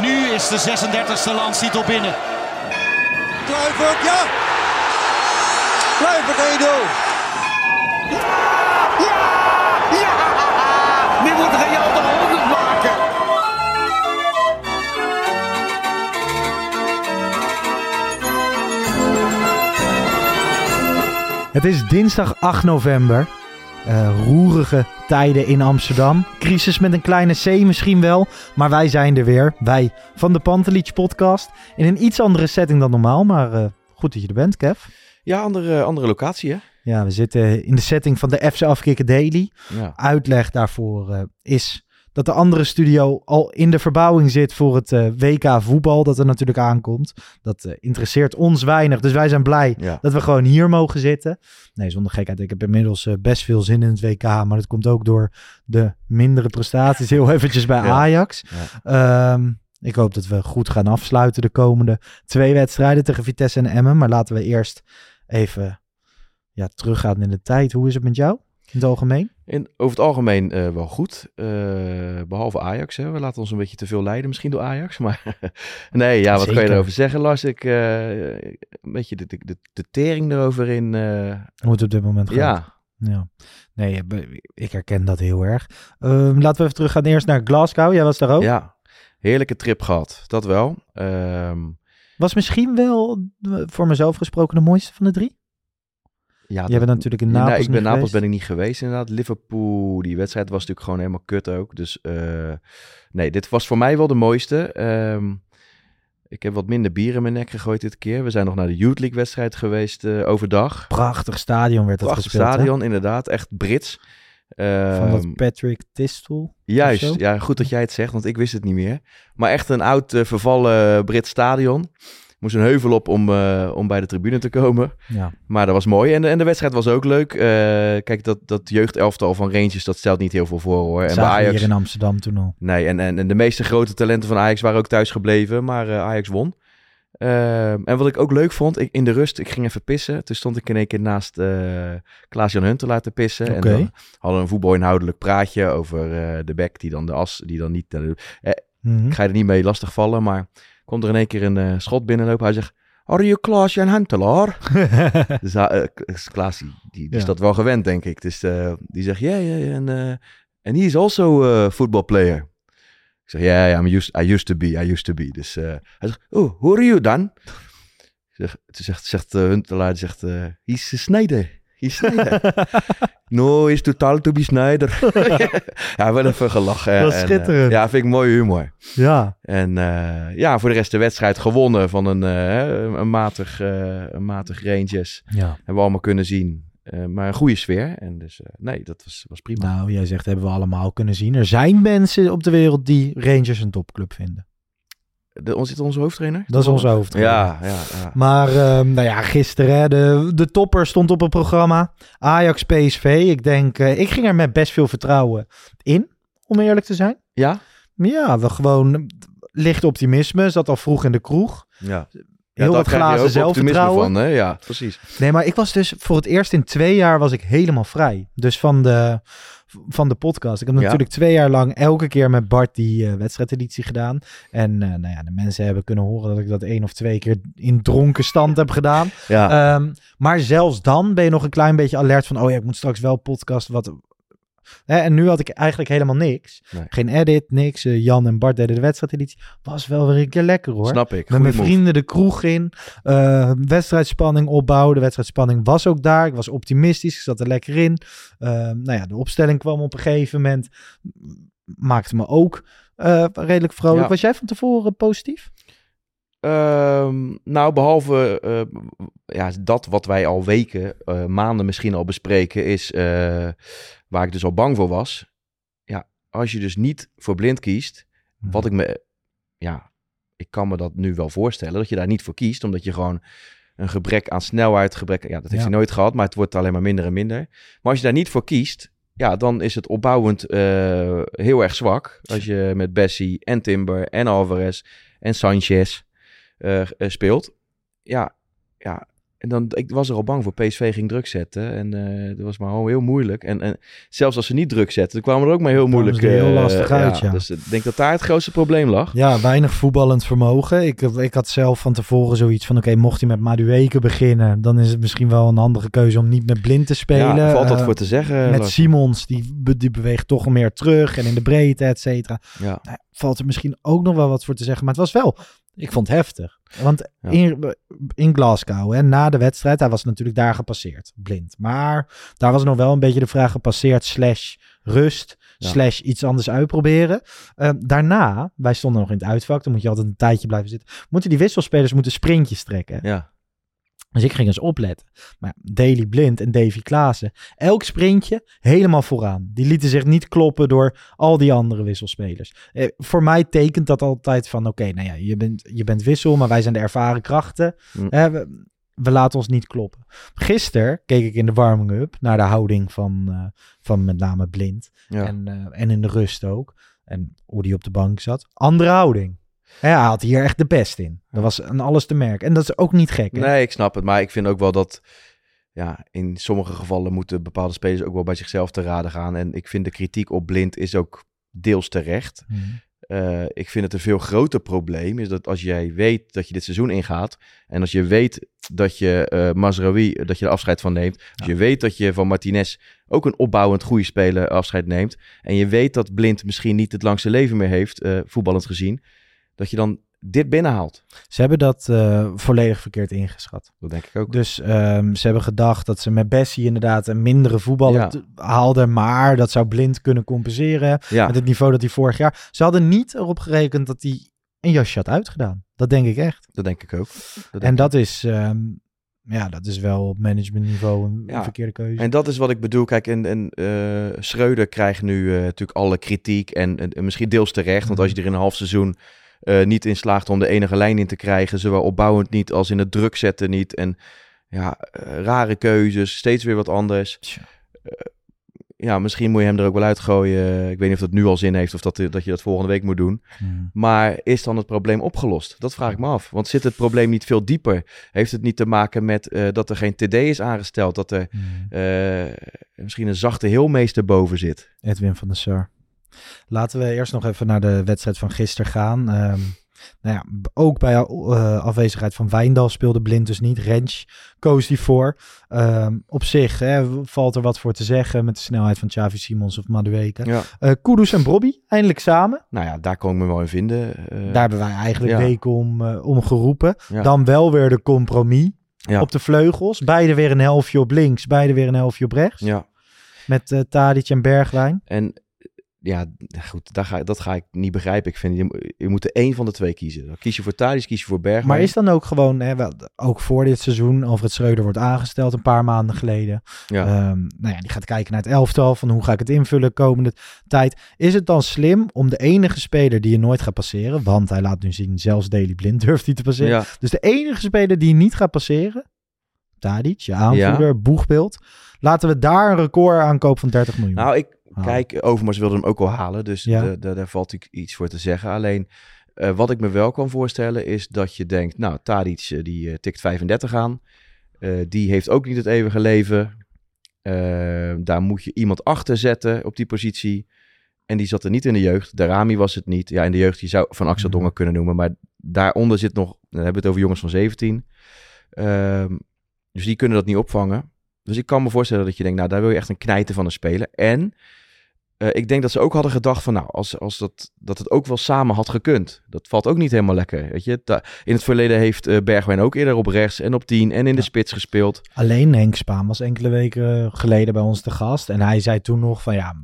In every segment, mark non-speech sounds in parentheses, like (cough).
nu is de 36e landstitel binnen. Kluivert, ja! Kluivert 1-0. Nu moet Real de 100 maken. Het is dinsdag 8 november. Eh, roerige tijden in Amsterdam. Crisis met een kleine C misschien wel. Maar wij zijn er weer. Wij van de Pantelich podcast. In een iets andere setting dan normaal. Maar eh, goed dat je er bent, Kev. Ja, andere, andere locatie hè? Ja, we zitten in de setting van de FC Afkikken Daily. Ja. Uitleg daarvoor eh, is dat de andere studio al in de verbouwing zit voor het eh, WK voetbal. Dat er natuurlijk aankomt. Dat eh, interesseert ons weinig. Dus wij zijn blij Ja. dat we gewoon hier mogen zitten. Nee, zonder gekheid. Ik heb inmiddels eh, best veel zin in het WK. Maar dat komt ook door de mindere prestaties. Heel (laughs) eventjes bij Ja. Ajax. Ehm, ik hoop dat we goed gaan afsluiten de komende twee wedstrijden tegen Vitesse en Emmen. Maar laten we eerst even ja, teruggaan in de tijd. Hoe is het met jou in het algemeen? In, over het algemeen eh, wel goed. Eh, behalve Ajax. Hè. We laten ons een beetje te veel leiden misschien door Ajax. Maar (laughs) nee, ja, wat kan je Zeker. erover zeggen Lars? Ik, eh, een beetje de, de, de, de tering erover in. Hoe het op dit moment gaat. ja, Ja. Nee, ik herken dat heel erg. Ehm, laten we even teruggaan eerst naar Glasgow. Jij was daar ook. ja, heerlijke trip gehad. Dat wel. Ehm, Was misschien wel, voor mezelf gesproken, de mooiste van de drie? Ja, Jij bent natuurlijk in Nee, Napels ik ben Napels geweest. ben ik niet geweest inderdaad. Liverpool, die wedstrijd was natuurlijk gewoon helemaal kut ook. Dus eh, nee, dit was voor mij wel de mooiste. Ehm, ik heb wat minder bier in mijn nek gegooid dit keer. We zijn nog naar de Youth League wedstrijd geweest eh, overdag. Prachtig stadion werd dat Prachtig gespeeld. hè? stadion, inderdaad. Echt Brits. Van Ehm, dat Patrick Tistel. Juist, ja, goed dat jij het zegt, want ik wist het niet meer. Maar echt een oud eh, vervallen Brits stadion. Moest een heuvel op om, eh, om bij de tribune te komen. Ja. Maar dat was mooi. En de, en de wedstrijd was ook leuk. Eh, kijk, dat, dat jeugdelftal van Rangers, dat stelt niet heel veel voor hoor. En bij Zagen we Ajax... hier in Amsterdam toen al. Nee, en, en, en de meeste grote talenten van Ajax waren ook thuis gebleven. Maar eh, Ajax won. Ehm, en wat ik ook leuk vond, ik, in de rust, ik ging even pissen. Toen stond ik in één keer naast Klaas-Jan Hunt te laten pissen. En dan hadden we een voetbalinhoudelijk praatje over de bek die dan de as, die dan niet... Mhm. ik ga je er niet mee lastigvallen, maar komt er in één keer een eh, schot binnenlopen. Hij zegt, are you Klaas-Jan Huntelaar? (laughs) Dus hij, K- Klaas, die, die, Ja. is dat wel gewend, denk ik. Dus eh, die zegt, ja, ja, ja, en en he is also a football player. Ik zeg, ja, used, I used to be, I used to be. Dus hij zegt, oh, who are you dan? Ik zeg, toen zegt, zegt uh, Huntelaar, zegt, he's a Snyder. Snyder. no, he's too tall to be Snyder. (laughs) ja, wel even gelachen. Dat is en, eh, ja, vind ik mooi humor. ja. En eh, ja, voor de rest de wedstrijd gewonnen van een, eh, een, matig, een matig Rangers. ja. Hebben we allemaal kunnen zien. Maar een goede sfeer. En dus nee, dat was, was prima. Nou, jij zegt hebben we allemaal kunnen zien. Er zijn mensen op de wereld die Rangers een topclub vinden. De, ons, zit onze hoofdtrainer? Dat is onze hoofdtrainer. Ja, ja, ja. Maar ehm, nou ja, gisteren, hè, de, de topper stond op het programma. Ajax PSV. Ik denk, eh, ik ging er met best veel vertrouwen in, om eerlijk te zijn. Ja? Ja, we gewoon licht optimisme. Zat al vroeg in de kroeg. Ja. Heel wat glazen zelfvertrouwen. van, hè? Ja, precies. Nee, maar ik was dus voor het eerst in twee jaar was ik helemaal vrij. Dus van de, van de podcast. Ik heb natuurlijk twee jaar lang elke keer met Bart die eh, wedstrijdeditie gedaan. En eh, nou ja, de mensen hebben kunnen horen dat ik dat één of twee keer in dronken stand heb gedaan. Ja, Ehm, maar zelfs dan ben je nog een klein beetje alert van... oh ja, ik moet straks wel podcast. Wat Hè, en nu had ik eigenlijk helemaal niks. Nee. Geen edit, niks. Eh, Jan en Bart deden de wedstrijdeditie. Was wel weer een keer lekker hoor. Snap ik. Met mijn move. vrienden de kroeg in. eh, wedstrijdspanning opbouwen. De wedstrijdspanning was ook daar. Ik was optimistisch. Ik zat er lekker in. Eh, nou ja, de opstelling kwam op een gegeven moment. Maakte me ook redelijk vrolijk. Ja. Was jij van tevoren positief? Ehm, nou, behalve eh, ja, dat wat wij al weken, maanden misschien al bespreken, is waar ik dus al bang voor was. Ja, als je dus niet voor blind kiest, wat ik me, ja, ik kan me dat nu wel voorstellen, dat je daar niet voor kiest, omdat je gewoon een gebrek aan snelheid, gebrek, ja, dat heeft Ja. hij nooit gehad, maar het wordt alleen maar minder en minder. Maar als je daar niet voor kiest, ja, dan is het opbouwend eh, heel erg zwak. Als je met Bessie en Timber en Alvarez en Sanchez eh, eh, speelt. Ja, ja. En dan, ik was er al bang voor. PSV ging druk zetten. En eh dat was maar al heel moeilijk. En, en zelfs als ze niet druk zetten, dan kwamen er ook maar heel moeilijk. heel eh, lastig uit, ja. Dus ik denk dat daar het grootste probleem lag. Ja, weinig voetballend vermogen. Ik, ik had zelf van tevoren zoiets van... Oké, mocht hij met Madueke beginnen... dan is het misschien wel een handige keuze om niet met blind te spelen. Ja, valt dat Eh, voor te zeggen. met Lars? Simons, die, die beweegt toch meer terug en in de breedte, et cetera. Ja. Nou, valt er misschien ook nog wel wat voor te zeggen. Maar het was wel, ik vond het heftig. Want Ja. in, in Glasgow, hè, na de wedstrijd, hij was natuurlijk daar gepasseerd, blind. Maar daar was nog wel een beetje de vraag gepasseerd, slash rust, Ja. slash iets anders uitproberen. Eh, daarna, wij stonden nog in het uitvak, dan moet je altijd een tijdje blijven zitten. Moeten die wisselspelers moeten sprintjes trekken. Ja. Dus ik ging eens opletten. Maar ja, Daily Blind en Davy Klaassen, elk sprintje helemaal vooraan. Die lieten zich niet kloppen door al die andere wisselspelers. Eh, voor mij tekent dat altijd van, oké, nou ja, je bent, je bent wissel, maar wij zijn de ervaren krachten. Hm. Eh, we, we laten ons niet kloppen. Gisteren keek ik in de warming-up naar de houding van, eh, van met name Blind. Ja. En, eh, en in de rust ook. En hoe die op de bank zat. Andere houding. Ja, hij had hier echt de best in. Dat was aan alles te merken. En dat is ook niet gek. Hè? Nee, ik snap het. Maar ik vind ook wel dat ja, in sommige gevallen moeten bepaalde spelers ook wel bij zichzelf te raden gaan. En ik vind de kritiek op blind is ook deels terecht. Mhm. Eh, ik vind het een veel groter probleem is dat als jij weet dat je dit seizoen ingaat en als je weet dat je eh Mazraoui, dat je er afscheid van neemt, als je weet dat je van Martinez ook een opbouwend goede speler afscheid neemt en je weet dat Blind misschien niet het langste leven meer heeft, eh, voetballend gezien, dat je dan dit binnenhaalt. Ze hebben dat eh, volledig verkeerd ingeschat. Dat denk ik ook. Dus ehm, ze hebben gedacht dat ze met Bessie inderdaad een mindere voetballer Ja. haalden. Maar dat zou blind kunnen compenseren. ja, Met het niveau dat hij vorig jaar... Ze hadden niet erop gerekend dat hij een jasje had uitgedaan. Dat denk ik echt. dat denk ik ook. Dat denk En ik dat is... ehm, ja, dat is wel op managementniveau een, Ja. verkeerde keuze. En dat is wat ik bedoel. Kijk, en, en eh, Schreuder krijgt nu eh, natuurlijk alle kritiek. En, en, en misschien deels terecht. Want als je er in een half seizoen eh, niet in slaagt om de enige lijn in te krijgen. Zowel opbouwend niet als in het druk zetten niet. En ja, eh, rare keuzes. Steeds weer wat anders. Eh, ja, misschien moet je hem er ook wel uitgooien. Ik weet niet of dat nu al zin heeft of dat, dat je dat volgende week moet doen. Hmm. Maar is dan het probleem opgelost? Dat vraag ik me af. Want zit het probleem niet veel dieper? Heeft het niet te maken met dat er geen TD is aangesteld? Dat er Hmm. misschien een zachte heelmeester boven zit? Edwin van der Sar. Laten we eerst nog even naar de wedstrijd van gisteren gaan. Ehm, nou ja, ook bij eh, afwezigheid van Wijndal speelde Blind dus niet. Rens koos die voor. Ehm, op zich hè, valt er wat voor te zeggen met de snelheid van Xavi Simons of Madueke. Ja. Eh Kudus en Bobby, eindelijk samen. Nou ja, daar kon ik me wel in vinden. Eh, Daar hebben wij eigenlijk ja. weken om, om geroepen. Ja. Dan wel weer de compromis op de vleugels. Beide weer een helftje op links, beide weer een helftje op rechts. Ja, Met Tadic en Bergwijn. en ja, goed, daar ga, dat ga ik niet begrijpen. Ik vind, je, je moet er één van de twee kiezen. Dan kies je voor Thadis, kies je voor Bergwijn. Maar is dan ook gewoon, hè, wel, ook voor dit seizoen, Alfred Schreuder wordt aangesteld een paar maanden geleden. Ja. Ehm, nou ja, die gaat kijken naar het elftal, van hoe ga ik het invullen komende tijd. Is het dan slim om de enige speler die je nooit gaat passeren, want hij laat nu zien, zelfs Daily Blind (laughs) durft hij te passeren. ja, Dus de enige speler die je niet gaat passeren, Tadic, je aanvoerder, boegbeeld. Laten we daar een record aankoop van 30 miljoen. nou, ik, Ah. kijk, Overmars wilde hem ook wel halen. Dus Ja. daar valt ik iets voor te zeggen. Alleen, eh, wat ik me wel kan voorstellen is dat je denkt... Nou, Tadic, eh, die eh, tikt 35 aan. Die heeft ook niet het eeuwige leven. Daar moet je iemand achter zetten op die positie. En die zat er niet in de jeugd. Darami was het niet. Ja, in de jeugd, je zou Van Axel Mhm. Dongen kunnen noemen. Maar daaronder zit nog, dan hebben we het over jongens van 17. Ehm, dus die kunnen dat niet opvangen. Dus ik kan me voorstellen dat je denkt, nou, daar wil je echt een knijten van een speler. En eh, ik denk dat ze ook hadden gedacht van, nou, als, als dat, dat het ook wel samen had gekund. Dat valt ook niet helemaal lekker, weet je. Da- in het verleden heeft eh, Bergwijn ook eerder op rechts en op 10 en in de spits gespeeld. Alleen Henk Spaan was enkele weken geleden bij ons te gast. En hij zei toen nog van ja,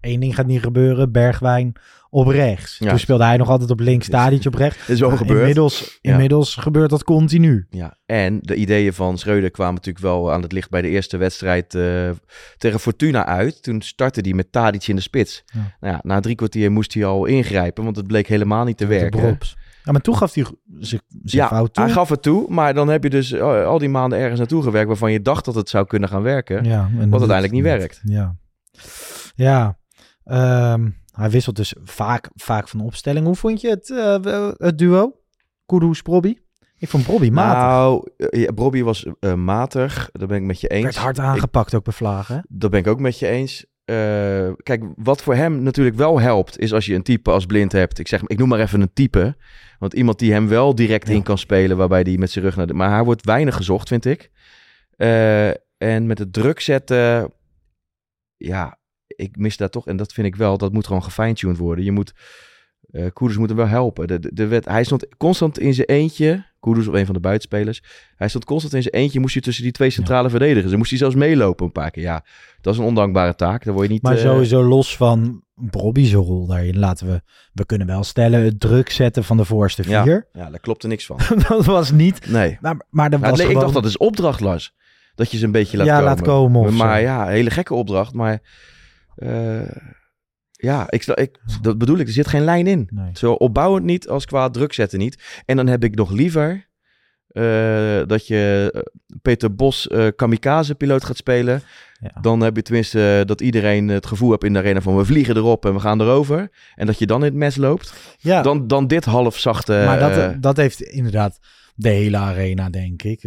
één ding gaat niet gebeuren. Bergwijn op rechts. Ja. Toen speelde hij nog altijd op links, Tadic op rechts. Dat is wel gebeurd. Inmiddels, Ja. inmiddels gebeurt dat continu. Ja, en de ideeën van Schreuder kwamen natuurlijk wel aan het licht bij de eerste wedstrijd eh, tegen Fortuna uit. Toen startte hij met Tadic in de spits. Ja. Nou ja, na drie kwartier moest hij al ingrijpen, want het bleek helemaal niet te werken. Ja, maar toen gaf hij zijn Ja, fout toe. hij gaf het toe, maar dan heb je dus eh, al die maanden ergens naartoe gewerkt waarvan je dacht dat het zou kunnen gaan werken. ja, wat uiteindelijk niet werkt. Ja, ja. Ehm, hij wisselt dus vaak, vaak van opstelling. Hoe vond je het, eh, het duo? Kudus, Bobby? Ik vond Bobby matig. Nou, eh, ja, Bobby was eh, matig, daar ben ik met je eens. Werd hard aangepakt ook bij Vlagen. Dat ben ik ook met je eens. Kijk, wat voor hem natuurlijk wel helpt, is als je een type als blind hebt. Ik zeg, ik noem maar even een type. Want iemand die hem wel direct Ja. in kan spelen, waarbij hij met zijn rug naar de. Maar hij wordt weinig gezocht, vind ik. En met het druk zetten, ja, ik mis daar toch. En dat vind ik wel, dat moet gewoon gefine-tuned worden. Je moet. eh Kudus moet hem wel helpen. De, de, de wet, hij stond constant in zijn eentje. Kudus of een van de buitenspelers. Hij stond constant in zijn eentje. Moest hij tussen die twee centrale verdedigers. Dan moest hij zelfs meelopen een paar keer. Ja, dat is een ondankbare taak. Daar word je niet... Maar eh, sowieso los van Bobby's rol daarin. Laten we, we kunnen wel stellen, het druk zetten van de voorste Ja. vier. Ja, daar klopt er niks van. (laughs) dat was niet. Nee. Maar, maar dat was nee, ik dacht dat is opdracht, Lars. Dat je ze een beetje laat ja, komen. laat komen. Maar zo. ja, hele gekke opdracht. Maar eh, ja, ik, ik, dat bedoel ik. Er zit geen lijn in. Nee. Zo opbouwend niet als qua druk zetten niet. En dan heb ik nog liever eh, dat je eh, Peter Bos kamikaze-piloot gaat spelen. Ja. Dan heb je tenminste dat iedereen het gevoel hebt in de arena van we vliegen erop en we gaan erover. En dat je dan in het mes loopt. Ja, Dan, dan dit half zachte... maar dat, dat heeft inderdaad de hele arena, denk ik.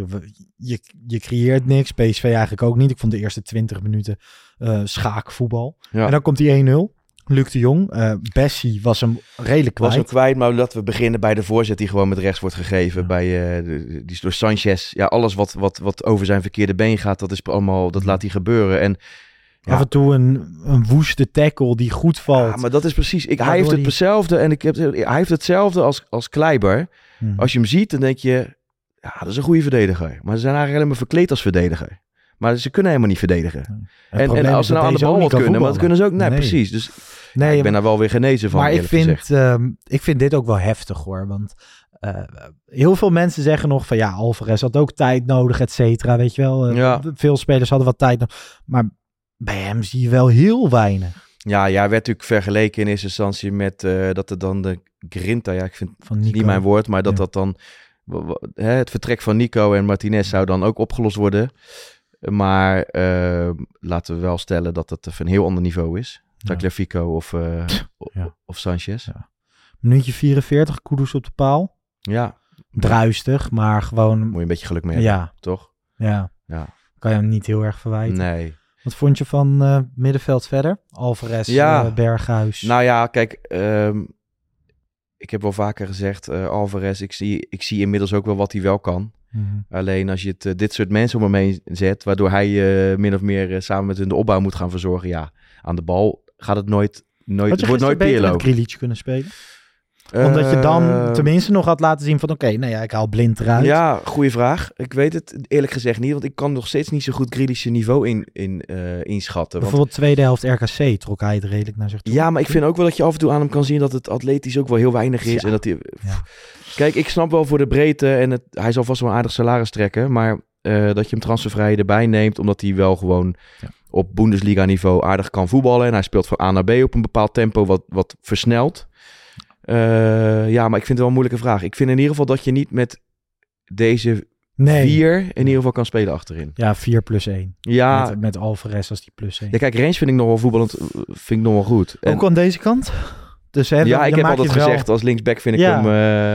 Je, je creëert niks. PSV eigenlijk ook niet. Ik vond de eerste 20 minuten eh, schaakvoetbal. ja. En dan komt die 1-0. Luc de Jong. eh Bessie was hem redelijk was kwijt. hem kwijt, maar laten we beginnen bij de voorzet die gewoon met rechts wordt gegeven. Bij, eh, de- die is door Sanchez. Ja, alles wat, wat, wat over zijn verkeerde been gaat, dat, is allemaal, dat laat hij gebeuren. En ja. Af en toe een, een woeste tackle die goed valt. Ja, maar dat is precies. Ik, hij heeft die- hetzelfde en ik heb, hij heeft hetzelfde als, als Kleiber. Hmm. Als je hem ziet, dan denk je, ja, dat is een goede verdediger. Maar ze zijn eigenlijk alleen maar verkleed als verdediger. Maar ze kunnen helemaal niet verdedigen. En, en als ze nou aan de bal wat kunnen, maar dat kunnen ze ook. Nee, precies. Dus Nee, ja, ik ben daar wel weer genezen van. maar ik vind, ehm, ik vind dit ook wel heftig hoor. Want eh, heel veel mensen zeggen nog van ja, Alvarez had ook tijd nodig, et cetera. Weet je wel. Eh, Ja. Veel spelers hadden wat tijd nodig. Maar bij hem zie je wel heel weinig Ja, ja, werd natuurlijk vergeleken in eerste instantie met eh, dat er dan de Grinta, ja, ik vind van Nico. niet mijn woord, maar dat dat dan het vertrek van Nico en Martinez zou dan ook opgelost worden. Maar eh, laten we wel stellen dat het van een heel ander niveau is. Ja. Of, eh, Ja. of Sanchez. Ja. Minuutje 44, Kudus op de paal. Ja, Druistig, maar gewoon... moet je een beetje geluk mee hebben, Ja, toch? ja. Ja. Kan je hem niet heel erg verwijten. Nee. Wat vond je van eh, middenveld verder? Alvarez, Ja. eh, Berghuis. Nou ja, kijk, ehm, ik heb wel vaker gezegd, Alvarez, ik zie, ik zie inmiddels ook wel wat hij wel kan. Mhm. Alleen als je het, eh, dit soort mensen om hem heen zet, waardoor hij eh, min of meer eh, samen met hun de opbouw moet gaan verzorgen. Ja, aan de bal gaat het nooit, nooit, Had je wordt nooit beter met kunnen spelen? Omdat je dan tenminste nog had laten zien van... Oké, nou ja, ik haal blind eruit. Ja, goede vraag. Ik weet het eerlijk gezegd niet, want ik kan nog steeds niet zo goed Grealish's niveau in, in, inschatten. Want, Bijvoorbeeld tweede helft RKC trok hij het redelijk naar zich toe. ja, maar ik vind ook wel dat je af en toe aan hem kan zien dat het atletisch ook wel heel weinig is. Ja. En dat hij, Ja. Kijk, ik snap wel voor de breedte en het, hij zal vast wel een aardig salaris trekken, maar eh, dat je hem transfervrij erbij neemt, omdat hij wel gewoon Ja. op Bundesliga niveau aardig kan voetballen. En hij speelt van A naar B op een bepaald tempo wat, wat versnelt. Eh, ja, maar ik vind het wel een moeilijke vraag. Ik vind in ieder geval dat je niet met deze nee. vier in ieder geval kan spelen achterin. Ja, 4 plus 1. Ja, Met, met Alvarez als die plus 1. ja kijk, Range vind ik nog wel voetballend, eh, vind ik nog wel goed. En- Ook aan deze kant. Dus hè, dan- ja, ik heb altijd wel- gezegd, als linksback vind ik hem... eh,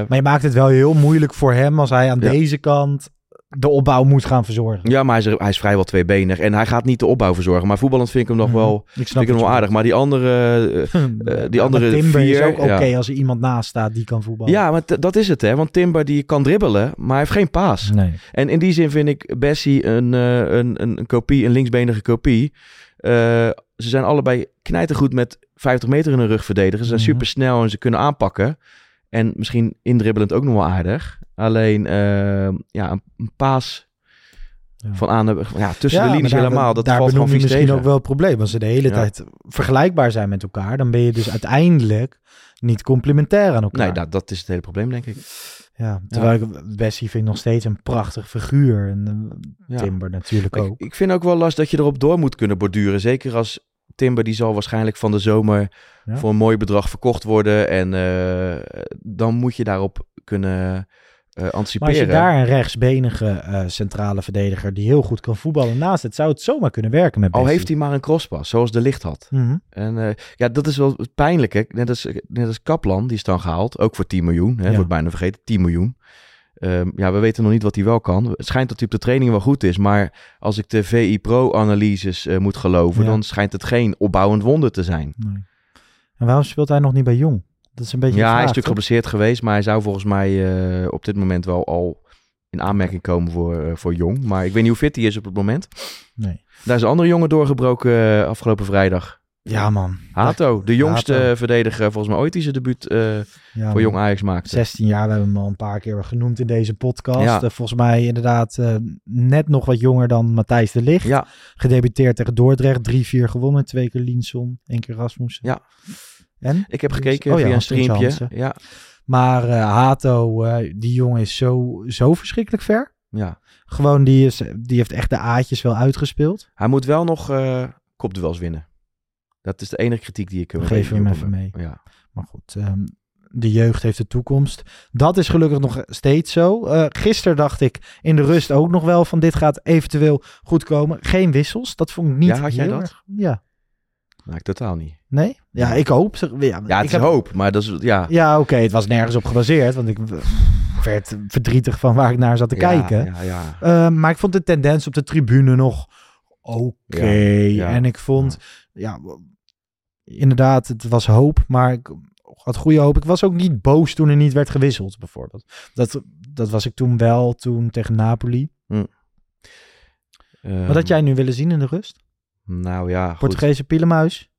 Maar je maakt het wel heel moeilijk voor hem als hij aan Ja. deze kant de opbouw moet gaan verzorgen. Ja, maar hij is, hij is vrijwel tweebenig. En hij gaat niet de opbouw verzorgen. Maar voetballend vind ik hem nog Mhm. wel, Ik vind snap ik hem wel aardig. Maar die andere... (laughs) eh, die die andere Timber is vier, ook oké als er iemand naast staat die kan voetballen. ja, maar dat is het hè. Want Timber die kan dribbelen, maar hij heeft geen paas. Nee. En in die zin vind ik Bessie een, eh, een, een, een kopie, een linksbenige kopie. Eh, ze zijn allebei knijtergoed met 50 meter in hun rug verdedigen. Ze zijn Mhm. super snel en ze kunnen aanpakken. En misschien indribbelend ook nog wel aardig. Alleen eh, ja, een, een paas Ja. van aan de, ja, tussen Ja, de linies daar- helemaal. Dat daar valt gewoon benoem je misschien tegen. ook wel het probleem. Als ze de hele Ja. tijd vergelijkbaar zijn met elkaar, dan ben je dus uiteindelijk niet complementair aan elkaar. Nee, dat, dat is het hele probleem, denk ik. ja, terwijl ik Bessie vind nog steeds een prachtig figuur. En eh, Ja. Timber natuurlijk ook. Ik, ik vind ook wel last dat je erop door moet kunnen borduren. Zeker als Timber, die zal waarschijnlijk van de zomer Ja. voor een mooi bedrag verkocht worden. En eh, dan moet je daarop kunnen eh, Maar anticiperen. als je daar een rechtsbenige eh, centrale verdediger die heel goed kan voetballen naast het, zou het zomaar kunnen werken met Al Bessie. heeft hij maar een crosspas, zoals de licht had. Mhm. En ja, dat is wel het pijnlijke. Net als, net als Kaplan, die is dan gehaald. Ook voor 10 miljoen. Hè, Ja. Wordt bijna vergeten, 10 miljoen. Ehm, ja, we weten nog niet wat hij wel kan. Het schijnt dat hij op de training wel goed is. Maar als ik de VI Pro-analyses eh, moet geloven... Ja. dan schijnt het geen opbouwend wonder te zijn. Nee. En waarom speelt hij nog niet bij Jong? Dat is een beetje Ja, hij is natuurlijk geblesseerd geweest. Maar hij zou volgens mij eh, op dit moment wel al in aanmerking komen voor, eh, voor Jong. Maar ik weet niet hoe fit hij is op het moment. Nee. Daar is een andere jongen doorgebroken afgelopen vrijdag. Ja, man. Hato, de jongste Hato. verdediger volgens mij ooit die zijn debuut Ja, voor. Jong Ajax maakte. 16 jaar, we hebben hem al een paar keer genoemd in deze podcast. Ja. Eh, volgens mij inderdaad eh, net nog wat jonger dan Matthijs de Ligt. Ja, Gedebuteerd tegen Dordrecht, 3-4 gewonnen. Twee keer Linson, één keer Rasmussen. Ja. En? ik heb Dus- gekeken oh ja, via een streampje. Ja, Maar Hato, die jongen is zo, zo verschrikkelijk ver. ja. Gewoon, die, is, die heeft echt de aatjes wel uitgespeeld. Hij moet wel nog kopduels winnen. Dat is de enige kritiek die ik hem Geef hem even mee. Ja. Maar goed, ehm, de jeugd heeft de toekomst. Dat is gelukkig nog steeds zo. Eh gisteren dacht ik in de rust ook nog wel van dit gaat eventueel goed komen. Geen wissels, dat vond ik niet Ja, had jij dat? erg- Ja. Nou, ik totaal niet. Nee? Ja, ik hoop. Zeg- Ja, Ja, het ik is hoop, maar dat is... Ja, Ja, oké, het was nergens op gebaseerd, want ik werd verdrietig van waar ik naar zat te ja, kijken. Ja, ja. Eh, maar ik vond de tendens op de tribune nog oké. En ik vond, ja. Inderdaad, het was hoop, maar ik had goede hoop. Ik was ook niet boos toen er niet werd gewisseld, bijvoorbeeld. Dat, dat was ik toen wel, toen tegen Napoli. Wat had Ehm, jij nu willen zien in de rust? Nou ja. Portugese pielenmuis?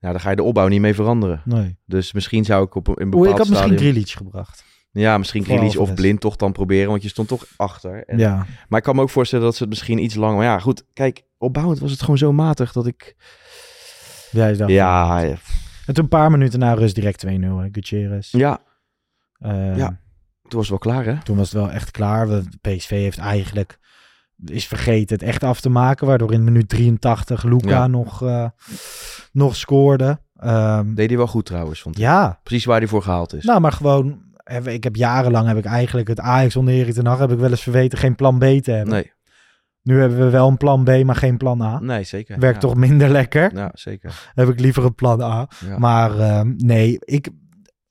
Nou, daar ga je de opbouw niet mee veranderen. Nee. Dus misschien zou ik op een, een Oeh, bepaald ik had misschien. Grealish gebracht. Ja, misschien Grealish of. Blind toch dan proberen, want je stond toch achter. En- Ja. Maar ik kan me ook voorstellen dat ze het misschien iets langer... Maar ja, goed, kijk, opbouwend was het gewoon zo matig dat ik... Jij dacht. Ja, ja, En toen een paar minuten na rust direct 2-0, hè, Gutierrez. ja, Eh, Ja. toen was het wel klaar, hè? Toen was het wel echt klaar. PSV heeft eigenlijk is vergeten het echt af te maken. Waardoor in minuut 83 Luca Ja. nog, eh, nog scoorde. Ehm, Deed hij wel goed trouwens, vond ik. ja, Precies waar hij voor gehaald is. nou maar gewoon... heb- Ik heb jarenlang heb ik eigenlijk het Ajax onder Erik ten Hag heb ik wel eens verweten geen plan B te hebben. nee, Nu hebben we wel een plan B, maar geen plan A. nee, zeker. Werkt ja. toch minder lekker. Ja, zeker. Heb ik liever een plan A. Ja. Maar ehm, nee, ik...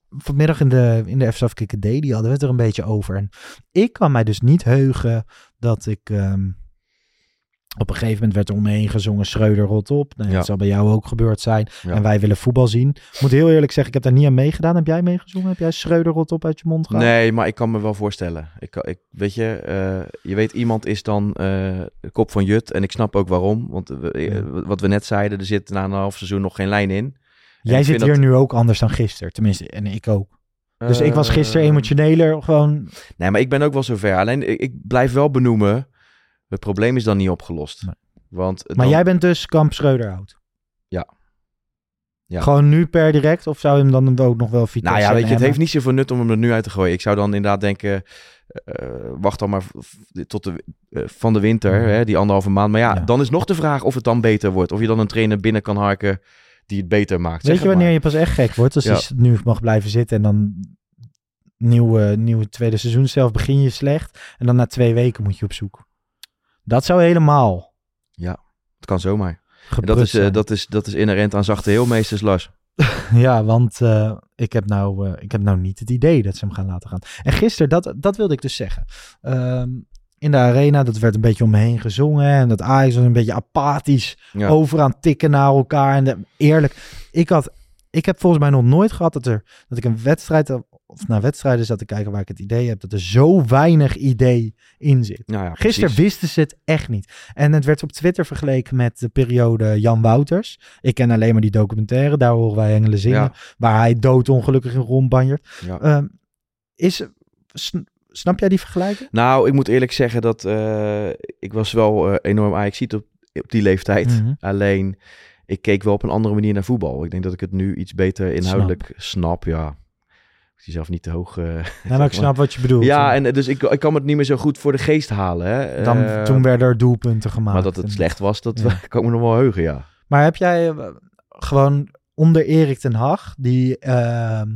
Vanmiddag in de, in de FSAF Kikker Daily hadden we het er een beetje over. En ik kan mij dus niet heugen dat ik... ehm, op een gegeven moment werd er om me heen gezongen Schreuder rot op. Nou, Ja. Dat zal bij jou ook gebeurd zijn. Ja. En wij willen voetbal zien. Ik moet heel eerlijk zeggen, ik heb daar niet aan meegedaan. Heb jij meegezongen? Heb jij Schreuder rot op uit je mond gehaald? Nee, maar ik kan me wel voorstellen. Ik, ik, weet je, eh, je weet, iemand is dan eh, de kop van Jut. En ik snap ook waarom. Want we- eh, Ja. wat we net zeiden, er zit na een half seizoen nog geen lijn in. Jij zit hier dat- nu ook anders dan gisteren. Tenminste, en ik ook. Dus ik was gisteren Eh, emotioneler. Gewoon, Nee, maar ik ben ook wel zover. Alleen, ik, ik blijf wel benoemen. Het probleem is dan niet opgelost. Nee. Want maar dan- jij bent dus kamp Schreuder oud. Ja. Ja. Gewoon nu per direct? Of zou je hem dan ook nog wel Vitesse Nou ja, weet je, het heeft niet zoveel nut om hem er nu uit te gooien. Ik zou dan inderdaad denken, eh, wacht dan maar tot de, eh, van de winter, Mhm. hè, die anderhalve maand. Maar ja, Ja. dan is nog de vraag of het dan beter wordt. Of je dan een trainer binnen kan harken die het beter maakt. Weet je wanneer je pas echt gek wordt? Als Ja. je nu mag blijven zitten en dan nieuwe, nieuwe tweede seizoen zelf begin je slecht. En dan na twee weken moet je op zoek. Dat zou helemaal Het kan zomaar. En dat, is, eh, dat, is, dat is inherent aan zachte heelmeesters, Lars. (laughs) Ja, want eh, ik, heb nou, eh, ik heb nou niet het idee dat ze hem gaan laten gaan. En gisteren, dat, dat wilde ik dus zeggen. Ehm, in de arena. Dat werd een beetje om me heen gezongen. En dat Ajax was een beetje apathisch Ja. over aan tikken naar elkaar. En de- eerlijk, ik had... Ik heb volgens mij nog nooit gehad dat, er, dat ik een wedstrijd of naar wedstrijden zat te kijken waar ik het idee heb dat er zo weinig idee in zit. Nou ja, Gisteren wisten ze het echt niet. En het werd op Twitter vergeleken met de periode Jan Wouters. Ik ken alleen maar die documentaire, daar horen wij Engelen zingen, Ja. waar hij doodongelukkig in rondbanjert. Ja. Ehm, is, sn- snap jij die vergelijking? Nou, ik moet eerlijk zeggen dat eh, ik was wel eh, enorm ajax op, op die leeftijd. Mhm. Alleen, ik keek wel op een andere manier naar voetbal. Ik denk dat ik het nu iets beter inhoudelijk snap. Ja, ik zie zelf niet te hoog. Ja, (laughs) zeg maar ik snap wat je bedoelt. Ja, en eh, dus ik, ik kan het niet meer zo goed voor de geest halen. Hè. Dan, Eh, toen werden er doelpunten gemaakt. Maar dat het En- slecht was, dat Ja. kan ik me nog wel heugen, ja. Maar heb jij gewoon onder Erik ten Hag die, ehm,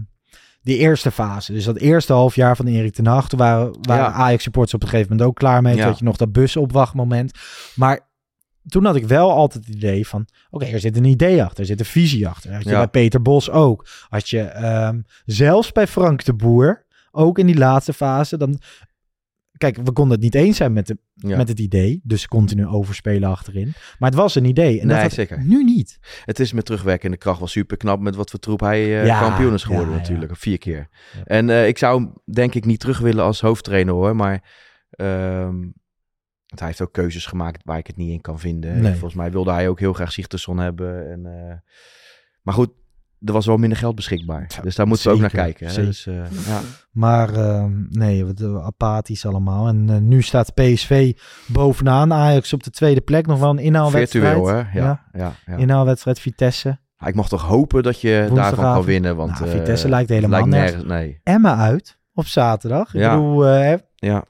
die eerste fase, dus dat eerste half jaar van Erik ten Hag, toen waren, waren Ja. Ajax supporters op een gegeven moment ook klaar mee. Ja. had je nog dat busopwachtmoment. Maar toen had ik wel altijd het idee van, oké, er zit een idee achter, er zit een visie achter. Had je Ja. bij Peter Bos ook. Had je ehm, zelfs bij Frank de Boer, ook in die laatste fase, dan... Kijk, we konden het niet eens zijn met, de, ja. met het idee, dus continu overspelen achterin. Maar het was een idee. En dat Nee, had zeker. nu niet. Het is met terugwerkende kracht wel super knap met wat voor troep hij Ja, kampioen is geworden ja, natuurlijk. Vier keer. En eh, ik zou hem denk ik niet terug willen als hoofdtrainer hoor. Maar ehm, want hij heeft ook keuzes gemaakt waar ik het niet in kan vinden. Nee. Volgens mij wilde hij ook heel graag Sigtersson hebben. En, eh, maar goed, er was wel minder geld beschikbaar. Ja, dus daar moeten we ook naar zeker, kijken. Hè? zeker. Dus, eh, ja. Maar ehm, nee, eh, apathisch allemaal. En nu staat PSV bovenaan. Ajax op de tweede plek. Nog wel een inhaalwedstrijd. Virtueel hè. Ja, ja. ja, Inhaalwedstrijd Vitesse. Ja, Ik mocht toch hopen dat je daarvan kan winnen. Want Nou, Vitesse lijkt helemaal lijkt nergens. Nee. Emma uit op zaterdag. Ik Ja. bedoel, Ja,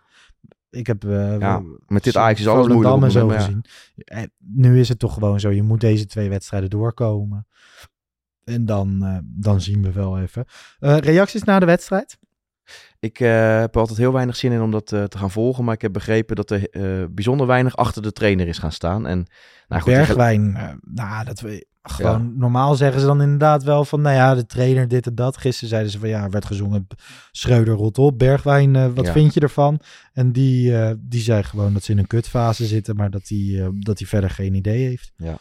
ik heb... eh, Ja, met dit Ajax is alles moeilijk. en zo gezien. Eh, Nu is het toch gewoon zo. Je moet deze twee wedstrijden doorkomen. En dan, eh, dan zien we wel even. Reacties na de wedstrijd? Ik heb altijd heel weinig zin in om dat te gaan volgen. Maar ik heb begrepen dat er bijzonder weinig achter de trainer is gaan staan. En, nou goed, Bergwijn, nou, dat gewoon normaal zeggen ze dan inderdaad wel van, nou ja, de trainer dit en dat. Gisteren zeiden ze van, ja, er werd gezongen, Schreuder rot op. Bergwijn, eh, wat Ja. vind je ervan? En die, eh, die zei gewoon dat ze in een kutfase zitten, maar dat hij eh, dat hij verder geen idee heeft. Ja.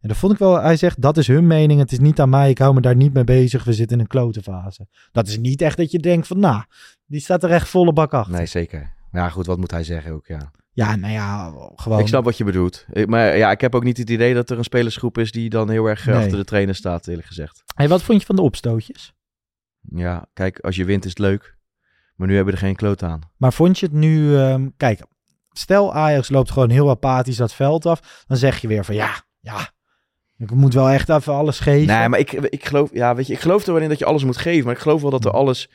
En dat vond ik wel, hij zegt, dat is hun mening, het is niet aan mij, ik hou me daar niet mee bezig, we zitten in een klote fase. Dat is niet echt dat je denkt van, nou, die staat er echt volle bak achter. Nee, zeker. Ja, goed, wat moet hij zeggen ook, ja. Ja, nou ja, gewoon. Ik snap wat je bedoelt. Ik- Maar ja, ik heb ook niet het idee dat er een spelersgroep is die dan heel erg eh, Nee. achter de trainer staat, eerlijk gezegd. Hey, wat vond je van de opstootjes? Ja, kijk, als je wint is het leuk. Maar nu hebben we er geen kloot aan. Maar vond je het nu, ehm, kijk, stel Ajax loopt gewoon heel apathisch dat veld af, dan zeg je weer van ja, ja, ik moet wel echt even alles geven. Nee, maar ik, ik geloof, ja, weet je, ik geloof er wel in dat je alles moet geven. Maar ik geloof wel dat er alles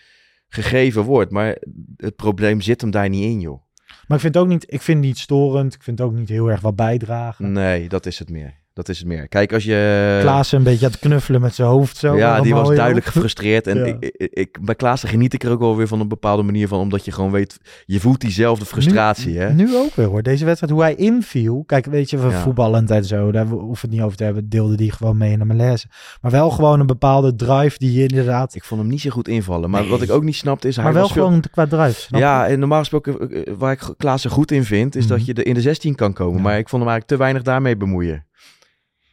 gegeven wordt. Maar het probleem zit hem daar niet in, joh. Maar ik vind het ook niet, ik vind het niet storend, ik vind het ook niet heel erg wat bijdragen. Nee, dat is het meer. Dat is het meer. Kijk, als je... Klaassen een beetje aan het knuffelen met zijn hoofd zo. ja, die was duidelijk gefrustreerd. En Ja. ik, ik, ik, bij Klaassen geniet ik er ook wel weer van een bepaalde manier van. Omdat je gewoon weet, je voelt diezelfde frustratie, nu, hè? Nu ook weer hoor. Deze wedstrijd, hoe hij inviel. Kijk, weet je, van Ja. voetballend en zo, daar hoeven we het niet over te hebben. Deelde die gewoon mee naar Malaise. Maar wel gewoon een bepaalde drive die je inderdaad... Ik vond hem niet zo goed invallen. Maar Nee. wat ik ook niet snapte is... maar hij wel was veel- gewoon qua drive. Ja, en normaal gesproken, eh, waar ik Klaassen goed in vind, is dat Mhm. je er in de 16 kan komen. Ja. Maar ik vond hem eigenlijk te weinig daarmee bemoeien.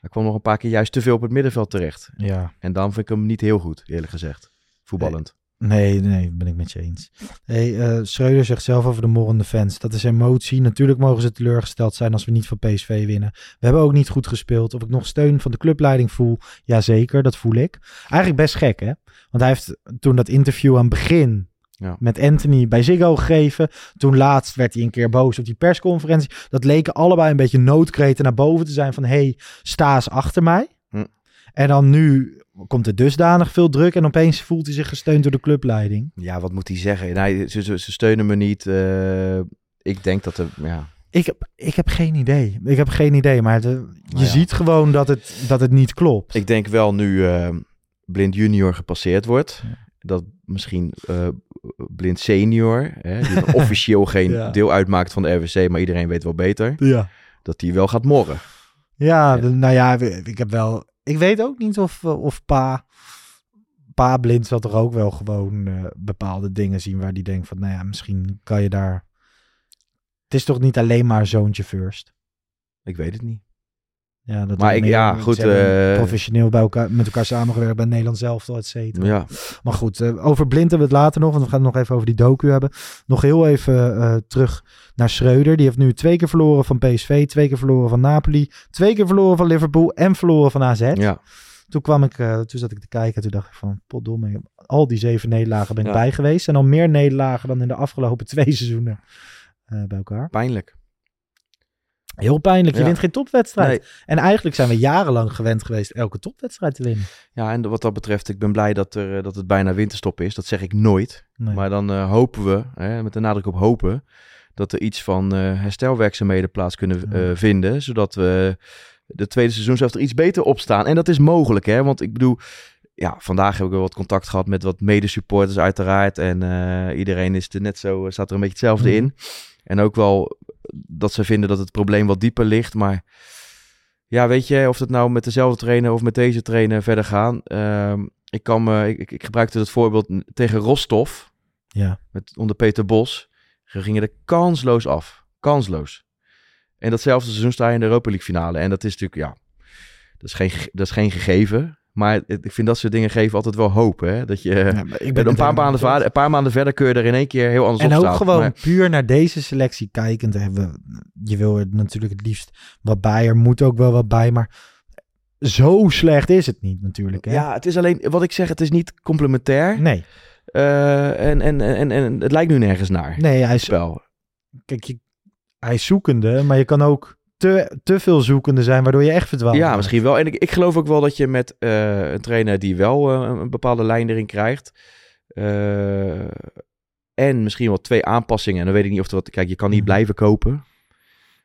Hij kwam nog een paar keer juist te veel op het middenveld terecht. ja. En dan vind ik hem niet heel goed, eerlijk gezegd. Voetballend. Nee, nee, ben ik met je eens. Hey, eh, Schreuder zegt zelf over de morrende fans. Dat is emotie. Natuurlijk mogen ze teleurgesteld zijn als we niet van PSV winnen. We hebben ook niet goed gespeeld. Of ik nog steun van de clubleiding voel. Jazeker, dat voel ik. Eigenlijk best gek, hè? Want hij heeft toen dat interview aan het begin Ja. met Anthony bij Ziggo gegeven. Toen laatst werd hij een keer boos op die persconferentie. Dat leken allebei een beetje noodkreten naar boven te zijn van... hey, sta eens achter mij. Hm. En dan nu komt er dusdanig veel druk en opeens voelt hij zich gesteund door de clubleiding. Ja, wat moet hij zeggen? Nee, ze, ze, ze steunen me niet. eh, ik denk dat er, ja... Ik heb, ik heb geen idee. Ik heb geen idee, maar de, je Nou ja. ziet gewoon dat het, dat het niet klopt. Ik denk wel nu eh, Blind Junior gepasseerd wordt. Dat misschien eh, Blind Senior, hè, die (laughs) officieel geen Ja. deel uitmaakt van de RWC, maar iedereen weet wel beter, ja. dat die wel gaat morren. Ja, de- nou ja, ik heb wel... Ik weet ook niet of, eh, of pa... Pa Blind zal toch ook wel gewoon eh, bepaalde dingen zien waar die denkt van... Nou ja, misschien kan je daar Het is toch niet alleen maar zoontje first? Ik weet het niet. Ja, dat Maar ik- ja, goed, eh, professioneel bij elkaar, met elkaar samengewerkt bij Nederland zelf, et cetera. Ja, Maar goed, eh, over Blind hebben we het later nog, want we gaan het nog even over die docu hebben. Nog heel even eh, terug naar Schreuder. Die heeft nu twee keer verloren van PSV, twee keer verloren van Napoli, twee keer verloren van Liverpool en verloren van AZ. ja. Toen kwam ik, toen zat ik te kijken en toen dacht ik van, potdomme, al die zeven nederlagen ben ik Ja. bij geweest. En al meer nederlagen dan in de afgelopen (laughs) twee seizoenen bij elkaar. pijnlijk. Heel pijnlijk, je Ja. wint geen topwedstrijd. Nee. En eigenlijk zijn we jarenlang gewend geweest elke topwedstrijd te winnen. Ja, en wat dat betreft, ik ben blij dat, er, eh, dat het bijna winterstop is. Dat zeg ik nooit. Nee. Maar dan eh, hopen we, hè, met de nadruk op hopen, dat er iets van eh, herstelwerkzaamheden plaats kunnen Ja. vinden. Zodat we de tweede seizoen zelfs er iets beter op staan. En dat is mogelijk, hè. Want ik bedoel, ja, vandaag heb ik wel wat contact gehad met wat medesupporters uiteraard. En iedereen is er net zo, staat er een beetje hetzelfde Mhm. in. En ook wel dat ze vinden dat het probleem wat dieper ligt. Maar ja, weet je, of het nou met dezelfde trainer of met deze trainer verder gaan. Ehm, ik, kan me, ik, ik- ik gebruikte het voorbeeld tegen Rostov Ja. met, onder Peter Bos. Ze gingen er kansloos af. Kansloos. En datzelfde seizoen sta je in de Europa League finale. En dat is natuurlijk, ja, dat is geen, ge- dat is geen gegeven. Maar ik vind dat soort dingen geven altijd wel hoop. Hè? Dat je Ja, ik ben een, paar maanden vader, een paar maanden verder kun je er in één keer heel anders En op ook staan. gewoon Maar- puur naar deze selectie kijkend hebben. we- Je wil er natuurlijk het liefst wat bij. Er moet ook wel wat bij. Maar zo slecht is het niet natuurlijk. Hè? ja, het is alleen, wat ik zeg, het is niet complementair. Nee, Eh, en, en, en, en het lijkt nu nergens naar. nee hij, is, Spel. kijk, je, hij is zoekende. Maar je kan ook te, te veel zoekende zijn. Waardoor je echt verdwaalt. Ja, misschien wel. En ik, ik geloof ook wel dat je met eh, een trainer die wel eh, een bepaalde lijn erin krijgt. eh, en misschien wel twee aanpassingen. En dan weet ik niet of er wat. Kijk, je kan niet Mhm. blijven kopen.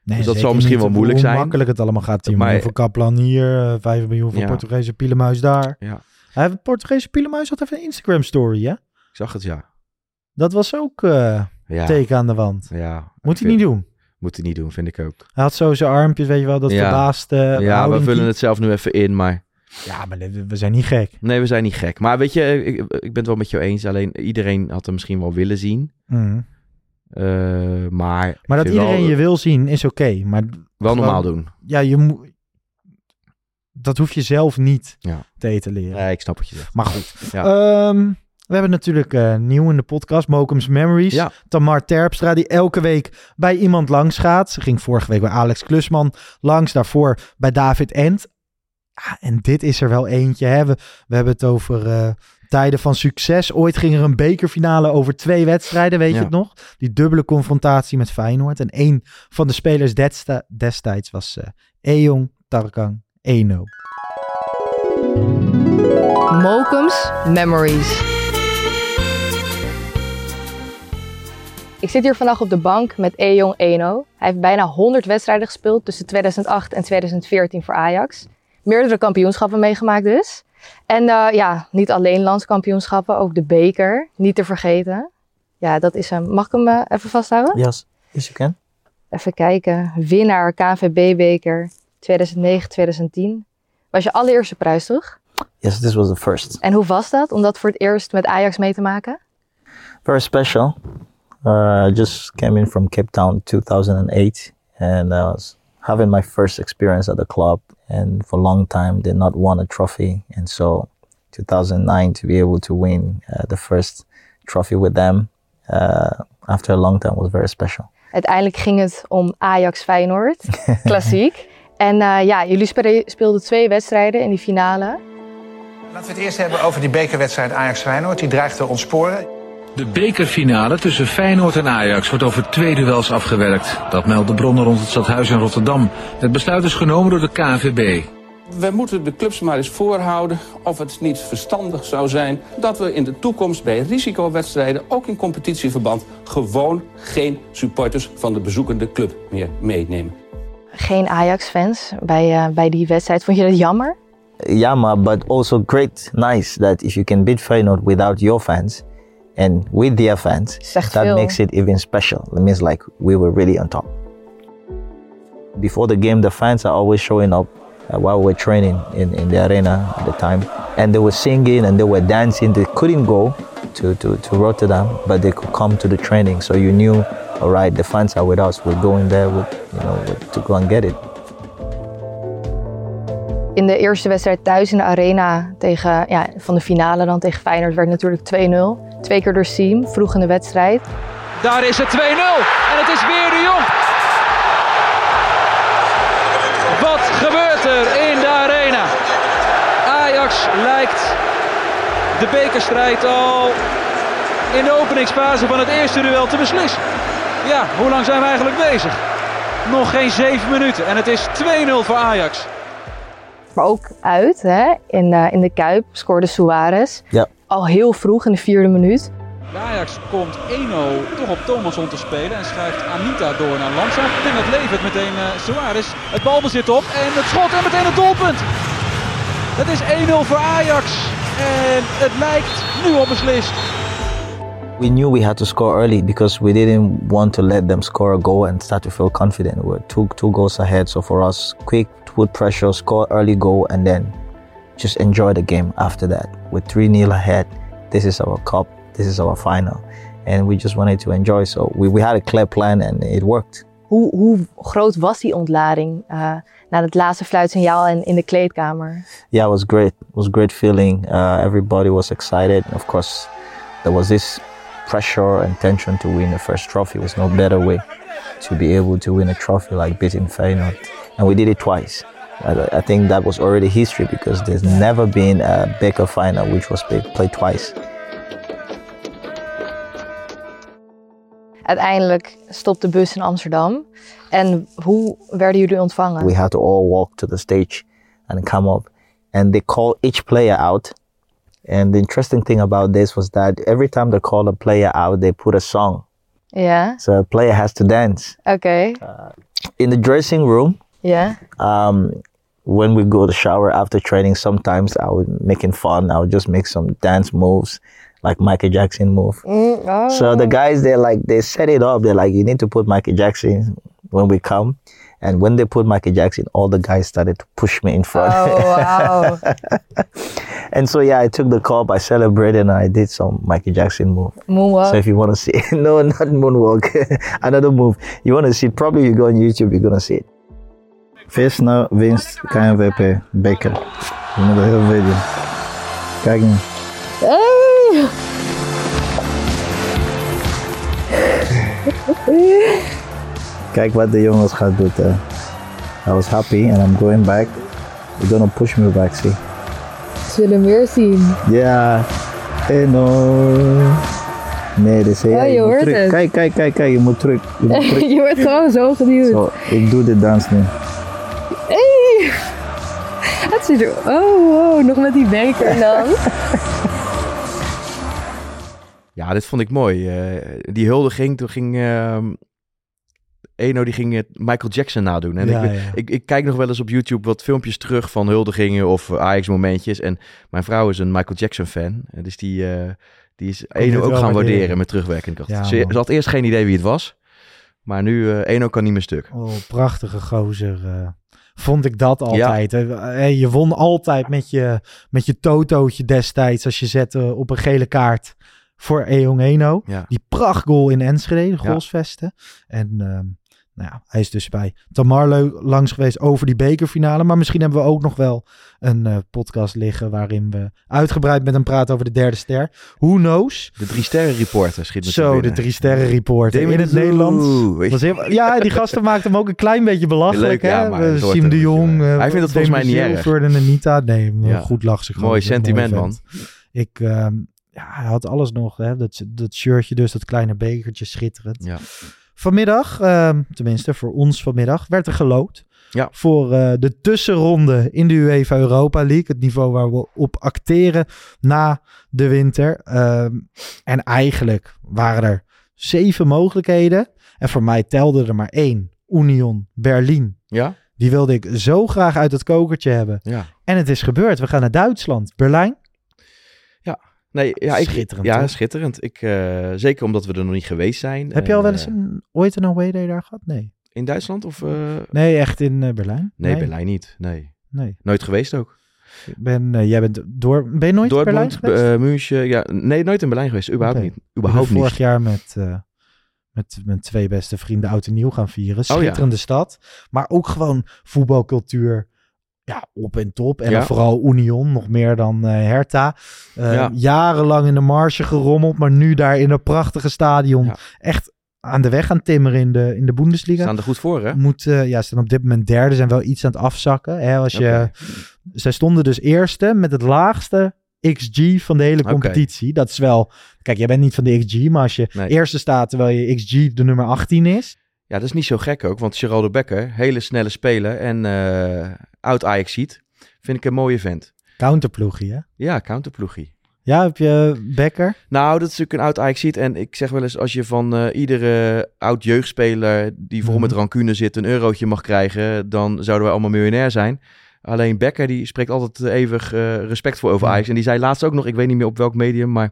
Nee, Dus dat zal misschien niet wel moeilijk hoe zijn. makkelijk het allemaal gaat. 10 Maar- miljoen voor Kaplan hier. eh, 5 miljoen voor Ja. Portugese Pielemuis daar. Ja. Hij heeft Portugese Pielemuis had even een Instagram story, hè? Ik zag het, ja. Dat was ook Ja. teken aan de wand. ja. Moet hij niet doen. Moet hij niet doen, vind ik ook. Hij had zo zijn armpjes, weet je wel, dat Ja. verbaasde ja, we vullen het zelf nu even in, maar... Ja, maar we zijn niet gek. Nee, we zijn niet gek. Maar weet je, ik, ik ben het wel met jou eens. Alleen iedereen had hem misschien wel willen zien. Mhm. Eh, maar Maar dat iedereen wel, je wil zien is oké. Maar wel normaal doen. ja, je moet... Dat hoef je zelf niet Ja. te etaleren. Nee, ik snap wat je zegt. Maar goed. Ja. Ehm, we hebben natuurlijk eh, nieuw in de podcast, Mokum's Memories. Ja. Tamar Terpstra, die elke week bij iemand langs gaat. Ze ging vorige week bij Alex Klusman langs, daarvoor bij David Ent. Ja, en dit is er wel eentje. Hè? We, we hebben het over eh, tijden van succes. Ooit ging er een bekerfinale over twee wedstrijden, weet je het nog? Die dubbele confrontatie met Feyenoord. En een van de spelers desta- destijds was eh Ejong Tarkang Eno. Mokum's Memories. Ik zit hier vandaag op de bank met Ejong Eno. Hij heeft bijna 100 wedstrijden gespeeld tussen 2008 en 2014 voor Ajax. Meerdere kampioenschappen meegemaakt dus. En eh, ja, niet alleen landskampioenschappen, ook de beker. Niet te vergeten. Ja, dat is hem. Mag ik hem eh, even vasthouden? Yes, yes you can. Even kijken. Winnaar KNVB-beker 2009-2010. Was je allereerste prijs, toch? Yes, this was the first. En hoe was dat om dat voor het eerst met Ajax mee te maken? Very special. Uh, I just came in from Cape Town 2008 and I was having my first experience at the club and for a long time they did not won a trophy and so 2009 to be able to win uh, the first trophy with them uh, after a long time was very special. Uiteindelijk ging het om Ajax Feyenoord, (laughs) klassiek. En eh, ja, jullie spere- speelden twee wedstrijden in die finale. Laten we het eerst hebben over die bekerwedstrijd Ajax-Feyenoord. Die dreigt te ontsporen. De bekerfinale tussen Feyenoord en Ajax wordt over twee duels afgewerkt. Dat melden bronnen rond het stadhuis in Rotterdam. Het besluit is genomen door de KNVB. We moeten de clubs maar eens voorhouden of het niet verstandig zou zijn dat we in de toekomst bij risicowedstrijden, ook in competitieverband, gewoon geen supporters van de bezoekende club meer meenemen. Geen Ajax-fans bij, eh, bij die wedstrijd. Vond je dat jammer? Ma, but also great, nice that if you can beat Feyenoord without your fans and with their fans, that makes it even special. It means like we were really on top. Before the game, the fans are always showing up uh, while we're training in, in the arena at the time. And they were singing and they were dancing. They couldn't go to, to, to Rotterdam, but they could come to the training. So you knew all right, the fans are with us. We're going there with, you know, with, to go and get it. In de eerste wedstrijd thuis in de arena tegen, ja, van de finale dan tegen Feyenoord werd natuurlijk 2-0. Twee keer door Siem, vroeg in de wedstrijd. Daar is het 2-0 en het is weer de Jong. Wat gebeurt er in de arena? Ajax lijkt de bekerstrijd al in de openingsfase van het eerste duel te beslissen. Ja, hoe lang zijn we eigenlijk bezig? Nog geen zeven minuten en het is 2-0 voor Ajax. Maar ook uit, hè, in, de, in de Kuip scoorde Suarez. Ja. Al heel vroeg in de vierde minuut. De Ajax komt 1-0 toch op Thomasson te spelen en schuift Anita door naar Landsaat. En dat levert meteen uh, Suarez het balbezit op en het schot en meteen het doelpunt. Het is 1-0 voor Ajax en het lijkt nu al beslist. We knew we had to score early because we didn't want to let them score a goal and start to feel confident. We were two, two goals ahead, so for us, quick, put pressure, score early goal, and then just enjoy the game after that. We're 3 0 ahead. This is our cup, this is our final. And we just wanted to enjoy, so we, we had a clear plan and it worked. Hoe, hoe groot was die ontlading uh, na het laatste fluitsignaal en in de kleedkamer? Yeah, it was great. It was a great feeling. Uh, everybody was excited. Of course, there was this pressure and tension to win the first trophy. There was no better way to be able to win a trophy like beating Feyenoord. And we did it twice. I, I think that was already history because there's never been a Beker final which was played, played twice. Uiteindelijk stopt de bus in Amsterdam. En hoe werden jullie ontvangen? We had to all walk to the stage and come up. And they call each player out. And the interesting thing about this was that every time they call a player out, they put a song. Yeah. So a player has to dance. oké. In the dressing room, yeah. um, when we go to shower after training, sometimes I would making fun. I would just make some dance moves, like Michael Jackson move. Mm, oh. So the guys, they're like, they set it up. They're like, you need to put Michael Jackson when we come. And when they put Michael Jackson, all the guys started to push me in front. Oh, wow. (laughs) and so yeah, I took the cup, I celebrated, and I did some Michael Jackson move. Moonwalk? So if you want to see, (laughs) no, not moonwalk, (laughs) another move. You want to see it? Probably you go on YouTube, you're gonna see it. Vis nou winst KNWP beker. Je moet er heel video. Kijk nu. Hey! Kijk wat de jongens gaat doen. hè. I was happy and I'm going back. They're gonna push me back, see. Ze willen meer zien. Ja, en no. Nee, dus Ja, je moet hoort terug. het. Kijk, kijk, kijk, kijk, je moet terug. Je moet (laughs) terug. je wordt gewoon zo geduwd. Zo, ik doe de dans nu. Er... Oh, wow, nog met die beker dan. (laughs) Ja, dit vond ik mooi. Eh, die huldiging, toen ging... ehm, Eno die ging eh, Michael Jackson nadoen. En Ja, ik, ja. Ik, ik kijk nog wel eens op YouTube wat filmpjes terug van huldigingen of Ajax-momentjes. En mijn vrouw is een Michael Jackson-fan. En Dus die, eh, die is Eno ook gaan waarderen, waarderen? met terugwerkende kracht. Ja, ze, ze had eerst geen idee wie het was. Maar nu, eh Eno kan niet meer stuk. Oh, prachtige gozer. Vond ik dat altijd. Je won altijd met je, met je totootje destijds als je zette op een gele kaart voor Eong Eno. Ja. Die prachtgoal in Enschede, de goalsvesten. En ehm, nou ja, hij is dus bij Tamarlo langs geweest over die bekerfinale. Maar misschien hebben we ook nog wel een eh, podcast liggen waarin we uitgebreid met hem praten over de derde ster. Who knows? De drie sterren reporter schiet me Zo, de drie sterren reporter in het Nederlands. Was heel- ja, die gasten maakten hem ook een klein beetje belachelijk. Leuk, ja, hè? maar Eh, Siem de Jong. eh, Hij vindt het volgens mij niet erg. Silver en Anita. Nee, Ja. goed lach ze gewoon. Mooi Dat sentiment, man. Ik, ehm, ja, hij had alles nog. Hè? Dat, dat shirtje dus, dat kleine bekertje, schitterend. Ja. Vanmiddag, ehm, tenminste voor ons vanmiddag, werd er geloot. Ja. Voor eh, de tussenronde in de UEFA Europa League. Het niveau waar we op acteren na de winter. Ehm, en eigenlijk waren er zeven mogelijkheden. En voor mij telde er maar één. Union Berlin. Ja? Die wilde ik zo graag uit het kokertje hebben. Ja. En het is gebeurd. We gaan naar Duitsland. Berlijn. Nee, ja, ik, Schitterend, Ja, toch? schitterend. Ik, eh, zeker omdat we er nog niet geweest zijn. Heb je al wel eens eh, een, ooit een away day daar gehad? Nee. In Duitsland of... eh, Nee, echt in Berlijn? Nee, Berlijn niet. Nee. Nee. Nooit geweest ook. Ik ben, jij bent door, ben je nooit in Berlijn geweest? München. Ja, nee, nooit in Berlijn geweest. Überhaupt niet. Überhaupt ik ben niet. vorig jaar met, met mijn twee beste vrienden oud en nieuw gaan vieren. Oh ja. Schitterende stad. Maar ook gewoon voetbalcultuur. Ja, op en top. En Ja. dan vooral Union, nog meer dan eh, Hertha. Eh, Ja. Jarenlang in de marge gerommeld, maar nu daar in een prachtige stadion. Echt aan de weg aan timmeren in de, in de Bundesliga. Staan er goed voor, hè? Moet, eh, ja, ze staan op dit moment derde, zijn wel iets aan het afzakken. Hè, als je, Zij stonden dus eerste met het laagste XG van de hele competitie. Dat is wel... Kijk, jij bent niet van de XG, maar als je Nee. eerste staat terwijl je XG de nummer 18 is... Ja, dat is niet zo gek ook, want Geraldo Becker, hele snelle speler en eh oud ajax ziet, vind ik een mooie vent. Counterploegie, hè? Ja, counterploegie. Ja, heb je Becker? Nou, dat is natuurlijk een oud ajax ziet en ik zeg wel eens, als je van eh, iedere oud jeugdspeler die vol met Mhm. rancune zit een eurotje mag krijgen, dan zouden wij allemaal miljonair zijn. Alleen Becker, die spreekt altijd eeuwig eh, respectvol over Ja. Ajax. En die zei laatst ook nog, ik weet niet meer op welk medium, maar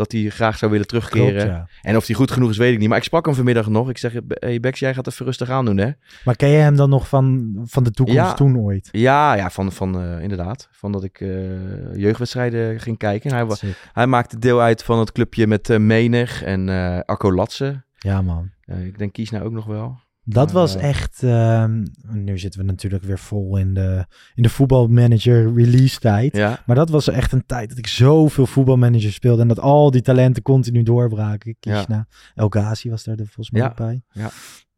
dat hij graag zou willen terugkeren. Klopt, ja. En of hij goed genoeg is, weet ik niet. Maar ik sprak hem vanmiddag nog. Ik zeg, hey Bex, jij gaat even rustig aan doen, hè? Maar ken je hem dan nog van, van de toekomst Ja. toen ooit? Ja, ja van, van eh, inderdaad. Van dat ik eh, jeugdwedstrijden ging kijken. Hij, wa- Sick. hij maakte deel uit van het clubje met eh, Menig en eh Arco Latse. Ja, man. Ik denk Kies nou ook nog wel. Dat was echt... ehm, nu zitten we natuurlijk weer vol in de, in de voetbalmanager release tijd. Ja. Maar dat was echt een tijd dat ik zoveel voetbalmanager speelde. En dat al die talenten continu doorbraken. Kishna, El Ghazi was daar er volgens mij bij. Ja.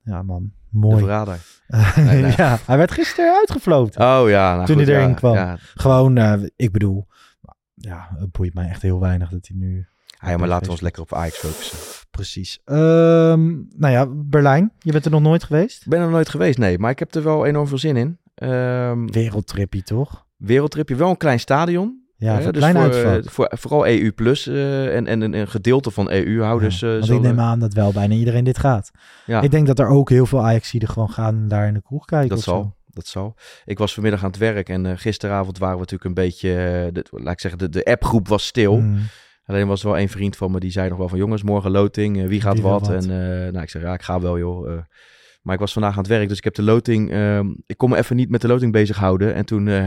Ja, man. Mooi. De verrader. (laughs) Nee, nee. ja, hij werd gisteren uitgefloten. Oh ja, nou toen goed, hij erin ja, kwam. ja. Gewoon, eh, ik bedoel, ja, het boeit mij echt heel weinig dat hij nu... Ah, ja, maar laten we ons lekker op Ajax focussen. Precies. Ehm, nou ja, Berlijn. Je bent er nog nooit geweest? Ik ben er nooit geweest, nee. Maar ik heb er wel enorm veel zin in. Ehm Wereldtrippie, toch? wereldtripje, wel een klein stadion. Ja, voor dus klein voor, eh, voor, vooral EU plus eh, en, en een, een gedeelte van EU-houders. Want ik neem aan dat wel bijna iedereen dit gaat. Ja. Ik denk dat er ook heel veel Ajaxiden gewoon gaan daar in de kroeg kijken Dat zo. zal, dat zal. Ik was vanmiddag aan het werk en eh, gisteravond waren we natuurlijk een beetje, eh, de, laat ik zeggen, de, de appgroep was stil. Mm. Alleen was er wel één vriend van me die zei nog wel van jongens, morgen loting, eh, wie gaat wat? wat? En eh, nou, ik zeg ja, ik ga wel joh. eh. maar ik was vandaag aan het werk, dus ik heb de loting, ehm, ik kon me even niet met de loting bezighouden. En toen heb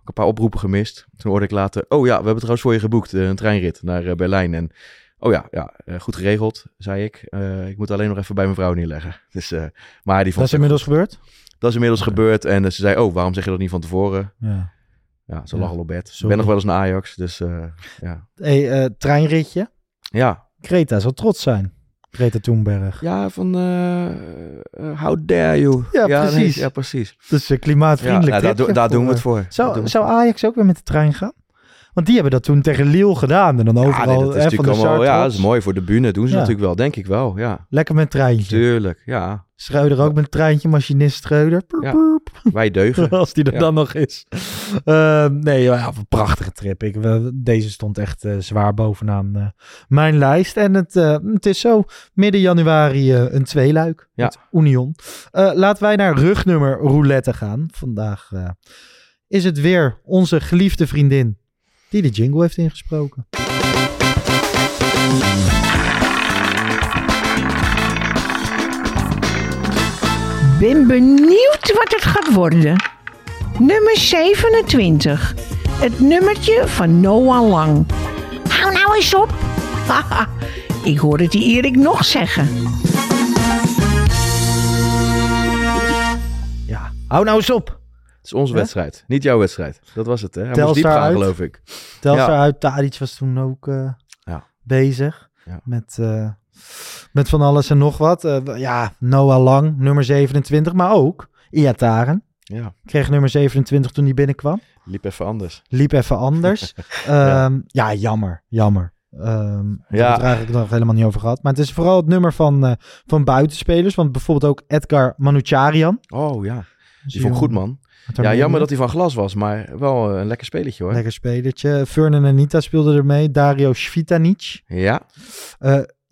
ik een paar oproepen gemist. Toen hoorde ik later, oh ja, we hebben trouwens voor je geboekt, een treinrit naar Berlijn. En oh ja, ja goed geregeld, zei ik. Ik moet alleen nog even bij mijn vrouw neerleggen. (laughs) Dus, maar die vond Dat is inmiddels gebeurd? dat is inmiddels gebeurd. En ze zei, oh, waarom zeg je dat niet van tevoren? Ja. Ja, ze Ja, lag al op bed. Ik ben nog wel eens naar Ajax, dus eh, ja. Hey, eh, treinritje. Ja. Greta zal trots zijn. Greta Thunberg. Ja, van eh, how dare you. Ja, nee, precies. ja, precies. Dus uh, klimaatvriendelijk. Ja, nou, daar daar doen we het voor. Zou, zou Ajax ook weer met de trein gaan? Want die hebben dat toen tegen Lille gedaan. En dan Ja, overal nee, dat is hè, van de natuurlijk allemaal, ja, dat is mooi voor de bühne. Doen ze Ja. natuurlijk wel, denk ik wel, ja. Lekker met treintje. Tuurlijk, ja. Schreuder ook met een treintje, machinist Schreuder. Ja. Wij deugen. (laughs) Als die er Ja. dan nog is. Ehm, nee, ja, een prachtige trip. Ik, deze stond echt eh, zwaar bovenaan eh, mijn lijst. En het, eh, het is zo midden januari een tweeluik Ja. met Union. Laten wij naar rugnummer roulette gaan. Vandaag is het weer onze geliefde vriendin die de jingle heeft ingesproken. Ben benieuwd wat het gaat worden. Nummer 27. Het nummertje van Noah Lang. Hou nou eens op. Haha, (laughs) Ik hoorde die Erik nog zeggen. Ja, hou nou eens op. Het is onze Hè? wedstrijd, niet jouw wedstrijd. Dat was het, hè? Hij moest Telstar diep gaan, uit. geloof ik. Telstar Ja. uit, Tadic was toen ook eh, Ja. bezig. Ja. Met, eh, met van alles en nog wat. Eh, ja, Noah Lang, nummer 27. Maar ook Iataren. Ja. Kreeg nummer 27 toen hij binnenkwam. Liep even anders. Liep even anders. (laughs) Ehm, ja. jammer. Jammer. Ehm we Ja. er eigenlijk nog helemaal niet over gehad. Maar het is vooral het nummer van, eh, van buitenspelers. Want bijvoorbeeld ook Edgar Manucharian. Oh ja, Dus die vond ik goed, man. Ja, jammer dat hij van glas was, maar wel eh, een lekker spelletje, hoor. Lekker spelertje. Fernand Anita speelde er mee. Dario Svitanic. Ja.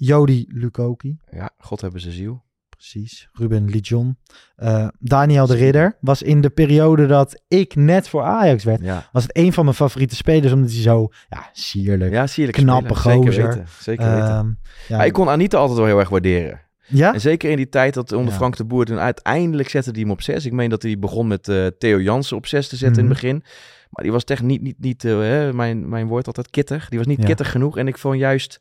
Jody Lukoki. Ja, God hebben ze ziel. Precies. Ruben Lijon. Eh, Daniel de Ridder was in de periode dat ik net voor Ajax werd. Ja. Was het een van mijn favoriete spelers. Omdat hij zo ja, sierlijk, Ja, sierlijk knappe. Zeker weten, zeker weten. Ehm, ja, ik kon Anita altijd wel heel erg waarderen. Ja? En zeker in die tijd dat onder Ja. Frank de Boer... toen uiteindelijk zette hij hem op zes. Ik meen dat hij begon met eh, Theo Jansen op zes te zetten in Mhm. het begin. Maar die was echt niet, niet, niet eh, hè, mijn, mijn woord altijd kittig. Die was niet Ja. kittig genoeg. En ik vond juist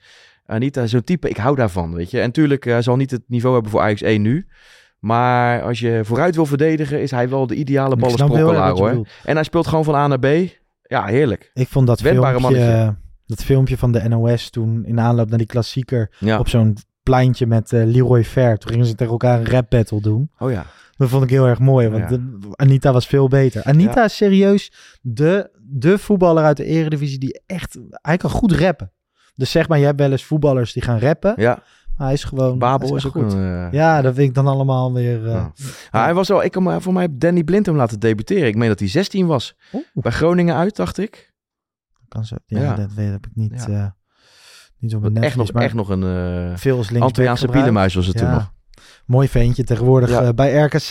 Anita, zo'n type, ik hou daarvan, weet je. En tuurlijk, hij zal niet het niveau hebben voor Ajax 1 nu. Maar als je vooruit wil verdedigen, is hij wel de ideale ballensprokkelaar, hoor. En hij speelt gewoon van A naar B. Ja, heerlijk. Ik vond dat Wendbare filmpje, mannetje. dat filmpje van de NOS toen in aanloop naar die klassieker Ja. op zo'n pleintje met eh, Leroy Fair. Toen gingen ze tegen elkaar een rap battle doen. Oh ja. Dat vond ik heel erg mooi, want Ja. de- Anita was veel beter. Anita Ja. is serieus de, de voetballer uit de eredivisie die echt... Hij kan goed rappen. Dus zeg maar, je hebt wel eens voetballers die gaan rappen. Ja. Maar hij is gewoon... Babel is echt ook goed. een, eh, Ja, dat vind ik dan allemaal weer... eh, Ah, hij was wel, ik, hem, voor mij Danny Blind hem laten debuteren. Ik meen dat hij 16 was. Bij Groningen uit, dacht ik. Kan zo. Ja, Ja. dat weet, heb ik niet, eh, niet op mijn Echt netvlies, nog, maar echt nog een eh veel als Antilliaanse was het toen nog. Mooi ventje tegenwoordig Ja. eh, bij RKC.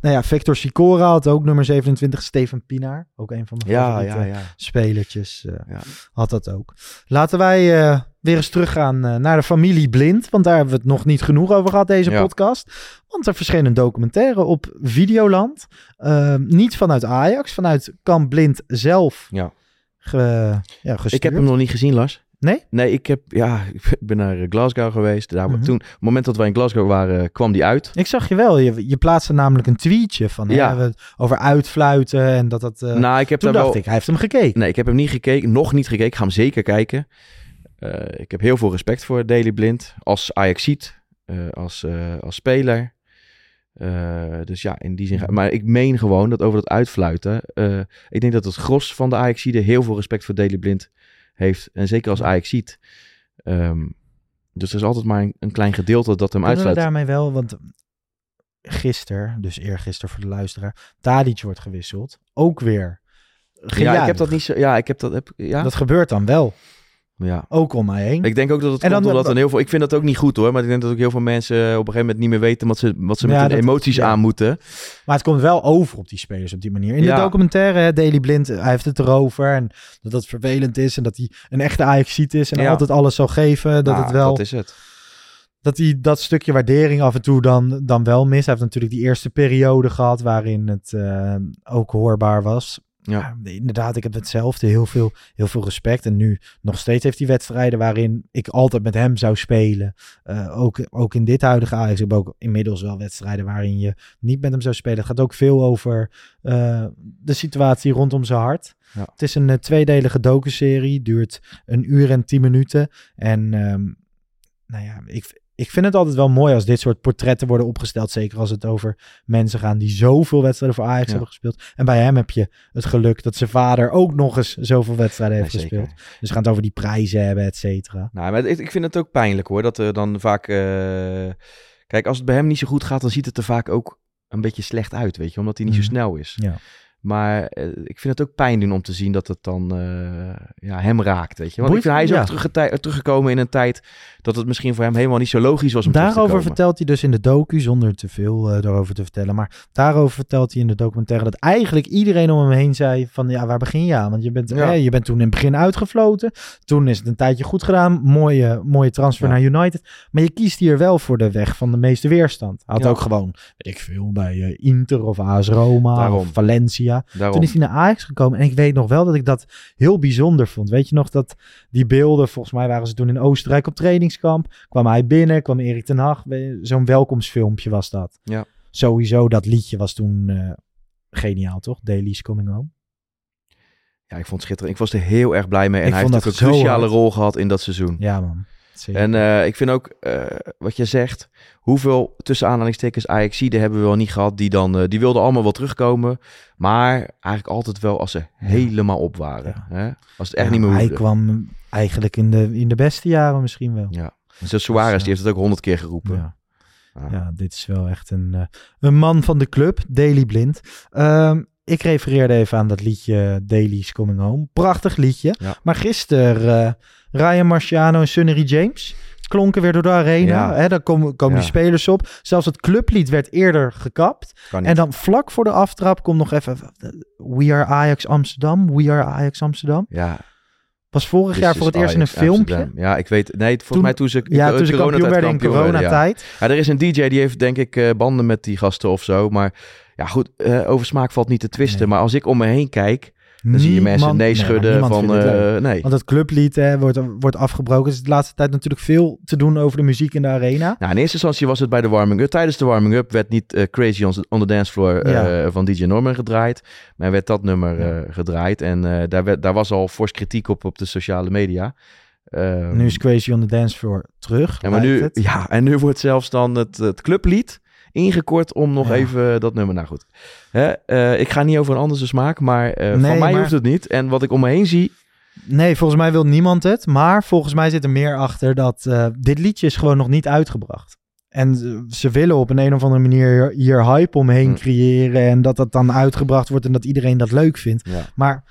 Nou ja, Victor Sicora had ook nummer 27. Steven Pinaar, ook een van mijn Ja, favoriete ja, ja. spelertjes, eh, had dat ook. Laten wij eh, weer eens teruggaan naar de familie Blind. Want daar hebben we het nog niet genoeg over gehad, deze podcast. Want er verscheen een documentaire op Videoland. Eh, niet vanuit Ajax, vanuit Kamp Blind zelf Ja. ge, ja, Ik heb hem nog niet gezien, Lars. Nee? Nee, ik, heb, ja, (laughs) ik ben naar eh, Glasgow geweest. Daar, Mhm. toen, op het moment dat wij in Glasgow waren, kwam die uit. Ik zag je wel. Je, je plaatste namelijk een tweetje van Ja. hè, over uitfluiten en dat dat. eh, nou, ik heb toen daar dacht wel... ik, hij heeft hem gekeken. Nee, ik heb hem niet gekeken. Nog niet gekeken. Ik ga hem zeker kijken. Eh, ik heb heel veel respect voor Daily Blind. Als Ajaxiet. eh als, eh, als speler. Eh, dus ja, in die zin... ga- Maar ik meen gewoon dat over dat uitfluiten... eh, ik denk dat het gros van de Ajaxiden heel veel respect voor Daily Blind heeft. En zeker als Ajaxiet. Ehm dus er is altijd maar een, een klein gedeelte dat hem Kunnen we uitfluit. daarmee wel, want gisteren, dus eergisteren voor de luisteraar, Tadic wordt gewisseld. Ook weer. Ja, ik heb dat niet zo... Ja, ik heb dat... Heb, ja? Dat gebeurt dan wel. Ja. Ook om mij heen. Ik denk ook dat het En komt dan- omdat heel veel... Ik vind dat ook niet goed hoor. Maar ik denk dat ook heel veel mensen op een gegeven moment niet meer weten... wat ze, wat ze met Ja, hun emoties ja. aan moeten. Maar het komt wel over op die spelers op die manier. In de documentaire, hè, Daily Blind, hij heeft het erover. En dat dat vervelend is. En dat hij een echte Ajaxiet is. En altijd alles zal geven. Dat het wel... Dat is het. dat hij dat stukje waardering af en toe dan, dan wel mist. Hij heeft natuurlijk die eerste periode gehad waarin het eh, ook hoorbaar was. Ja. inderdaad, ik heb hetzelfde. Heel veel, heel veel respect. En nu nog steeds heeft hij wedstrijden waarin ik altijd met hem zou spelen. Eh, ook, ook in dit huidige Ajax. Ik heb ook inmiddels wel wedstrijden waarin je niet met hem zou spelen. Het gaat ook veel over eh, de situatie rondom zijn hart. Ja. Het is een eh, tweedelige docuserie. Duurt een uur en tien minuten. En ehm, nou ja, ik, ik vind het altijd wel mooi als dit soort portretten worden opgesteld. Zeker als het over mensen gaan die zoveel wedstrijden voor Ajax Ja. hebben gespeeld. En bij hem heb je het geluk dat zijn vader ook nog eens zoveel wedstrijden heeft Ja, gespeeld. Dus we gaan het over die prijzen hebben, et cetera. Nou, maar ik, ik vind het ook pijnlijk hoor. Dat er dan vaak... eh, Kijk, als het bij hem niet zo goed gaat... dan ziet het er vaak ook een beetje slecht uit, weet je. Omdat hij niet Mhm. zo snel is. Ja. Maar eh, ik vind het ook pijn doen om te zien dat het dan eh, ja, hem raakt, weet je. Want Boeit- ik vind, hij is ja. ook teruggeti- teruggekomen in een tijd... dat het misschien voor hem helemaal niet zo logisch was om terug te Daarover vertelt hij dus in de docu, zonder te veel eh daarover te vertellen. Maar daarover vertelt hij in de documentaire dat eigenlijk iedereen om hem heen zei van ja, waar begin je aan? Want je bent, Ja. je bent toen in het begin uitgefloten. Toen is het een tijdje goed gedaan. Mooie, mooie transfer naar United. Maar je kiest hier wel voor de weg van de meeste weerstand. Hij had ook gewoon, weet ik veel, bij eh, Inter of AS Roma Daarom. of Valencia. Daarom. Toen is hij naar Ajax gekomen. En ik weet nog wel dat ik dat heel bijzonder vond. Weet je nog dat die beelden, volgens mij waren ze toen in Oostenrijk op trainingskamp. Kwam hij binnen, kwam Erik ten Hag. Zo'n welkomstfilmpje was dat. Ja. Sowieso, dat liedje was toen eh, geniaal, toch? Daily's Coming Home. Ja, ik vond het schitterend. Ik was er heel erg blij mee. En Ik hij heeft dat ook een cruciale hard. rol gehad in dat seizoen. Ja, man. Zeker. En eh, ik vind ook, eh, wat je zegt, hoeveel tussen aanhalingstekens Ajaxiden hebben we wel niet gehad. Die dan, eh, die wilden allemaal wel terugkomen. Maar eigenlijk altijd wel als ze helemaal op waren. Hè? Als het echt Ja, niet meer hij hoefde. kwam eigenlijk in de, in de beste jaren misschien wel. Ja. Zo Suarez, Dus, die heeft het ook honderd keer geroepen. Ja. Ja, dit is wel echt een, een man van de club, Daily Blind. Ehm, ik refereerde even aan dat liedje Daily's Coming Home. Prachtig liedje. Ja. Maar gisteren Ryan Marciano en Sunnery James klonken weer door de arena. Ja. Hè, daar komen, komen Ja. die spelers op. Zelfs het clublied werd eerder gekapt. En dan vlak voor de aftrap komt nog even... We are Ajax Amsterdam. We are Ajax Amsterdam. Ja. Was vorig This jaar voor het eerst in een filmpje. Ja, ik weet. Nee, volgens Toen- mij toen ze, ja, toen ze coronatijd werden in ja. coronatijd. Ja, er is een DJ die heeft denk ik eh, banden met die gasten of zo. Maar ja, goed, eh, over smaak valt niet te twisten. Maar als ik om me heen kijk, Dan zie je mensen nee schudden van... het eh, nee. Want het clublied hè, wordt, wordt afgebroken. Er is de laatste tijd natuurlijk veel te doen over de muziek in de arena. Nou, in eerste instantie was het bij de warming-up. Tijdens de warming-up werd niet eh, Crazy on, on the Dance Floor eh, Ja. van DJ Norman gedraaid. Maar werd dat nummer gedraaid. En daar, werd, daar was al fors kritiek op op de sociale media. Ehm, nu is Crazy on the Dance Floor terug. ja, maar nu, het. ja, en nu wordt zelfs dan het, het clublied ingekort om nog Ja. even dat nummer... Nou goed, Hè, eh, ik ga niet over een andere smaak, maar Nee, van mij maar- hoeft het niet. En wat ik om me heen zie... Nee, volgens mij wil niemand het. Maar volgens mij zit er meer achter dat eh, dit liedje is gewoon nog niet uitgebracht. En ze willen op een, een of andere manier hier hype omheen Hm. creëren. En dat dat dan uitgebracht wordt en dat iedereen dat leuk vindt. Ja. Maar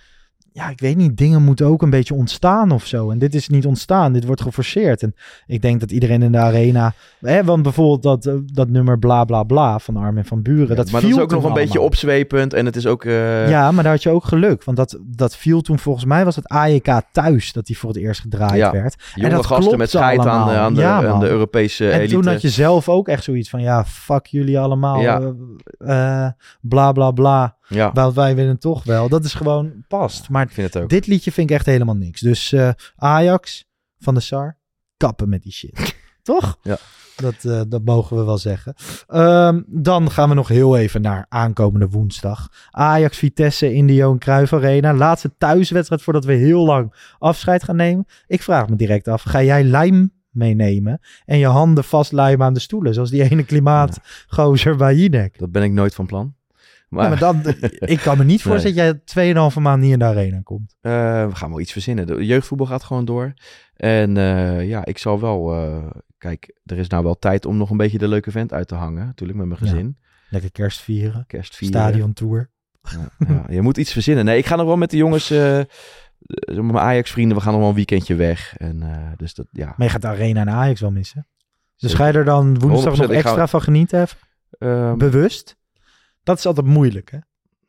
ja, ik weet niet, dingen moeten ook een beetje ontstaan of zo. En dit is niet ontstaan, dit wordt geforceerd. En ik denk dat iedereen in de arena... Hè, want bijvoorbeeld dat, eh, dat nummer bla bla bla van Armin van Buren. dat maar viel dat is ook nog een beetje opzwepend. En het is ook... eh, Ja, maar daar had je ook geluk. Want dat, dat viel toen volgens mij was het AEK thuis dat die voor het eerst gedraaid Ja, werd. jonge en dat gasten met scheid aan, de- aan de- Ja, aan de. Europese En elite. toen had je zelf ook echt zoiets van, ja, fuck jullie allemaal. Ja. eh, bla bla bla. Ja. Want wij willen toch wel. Dat is gewoon past. Maar vind het ook. dit liedje vind ik echt helemaal niks. Dus eh, Ajax van de Sar, kappen met die shit. (laughs) toch? Ja. Dat, eh, dat mogen we wel zeggen. Ehm, dan gaan we nog heel even naar aankomende woensdag. Ajax Vitesse in de Johan Cruijff Arena. Laatste thuiswedstrijd voordat we heel lang afscheid gaan nemen. Ik vraag me direct af, ga jij lijm meenemen en je handen vastlijmen aan de stoelen, zoals die ene klimaatgozer bij Jinek? Dat ben ik nooit van plan. Maar, Ja, maar dan, (laughs) ik kan me niet voorstellen dat jij 2,5 maand niet in de arena komt. Eh, we gaan wel iets verzinnen. De jeugdvoetbal gaat gewoon door. En eh, ja, ik zal wel... eh, kijk, er is nou wel tijd om nog een beetje de leuke vent uit te hangen. Natuurlijk met mijn Ja. gezin. Lekker kerst vieren. Kerst vieren. Stadion tour. Ja, ja, je moet iets verzinnen. Nee, ik ga nog wel met de jongens... met mijn Ajax-vrienden, we gaan nog wel een weekendje weg. En dus dat, ja. Maar je gaat de arena en Ajax wel missen. Dus ga je er dan woensdag 100% nog ga- extra van genieten? even? Ehm, Bewust? Dat is altijd moeilijk, hè?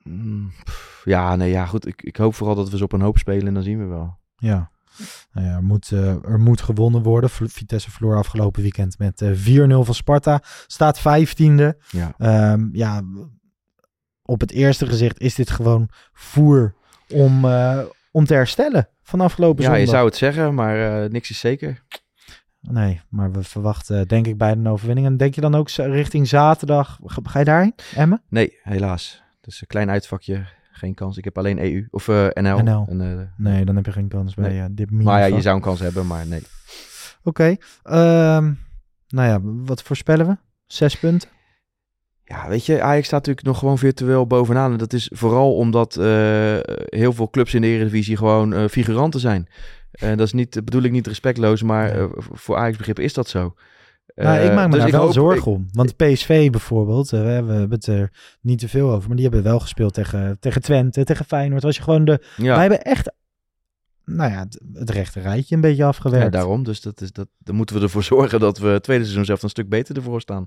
mm, pff, ja, nee, ja, goed. Ik, ik hoop vooral dat we ze op een hoop spelen en dan zien we wel. Ja. Nou ja, er, moet, eh, er moet gewonnen worden. Vitesse verloor afgelopen weekend met eh 4-0 van Sparta. Staat 15e. Ja. Ehm, ja, op het eerste gezicht is dit gewoon voer om, eh, om te herstellen van afgelopen Ja, je zondag. zou het zeggen, maar eh, niks is zeker. Nee, maar we verwachten denk ik bij een overwinning. En denk je dan ook richting zaterdag, ga, je daarheen, Emma? Nee, helaas. Dus een klein uitvakje, geen kans. Ik heb alleen EU of eh, NL. NL. En, eh, Nee, dan heb je geen kans bij nee. eh, dit Maar ja, je zou een kans hebben, maar nee. Oké, ehm, nou ja, wat voorspellen we? Zes punten? Ja, weet je, Ajax staat natuurlijk nog gewoon virtueel bovenaan. En dat is vooral omdat eh, heel veel clubs in de Eredivisie gewoon eh, figuranten zijn. En dat is niet, bedoel ik niet respectloos, maar eh, voor Ajax begrippen is dat zo. nou, ik Eh, maak me dus daar wel hoop- zorgen om. Want PSV bijvoorbeeld, eh, we hebben het er niet te veel over, maar die hebben wel gespeeld tegen, tegen Twente, tegen Feyenoord. Als je gewoon de... Ja. Wij hebben echt, nou ja, het, het rechte rijtje een beetje afgewerkt. Ja, daarom. Dus dat is, dat, dan moeten we ervoor (laughs) zorgen dat we het tweede seizoen zelf een stuk beter ervoor staan.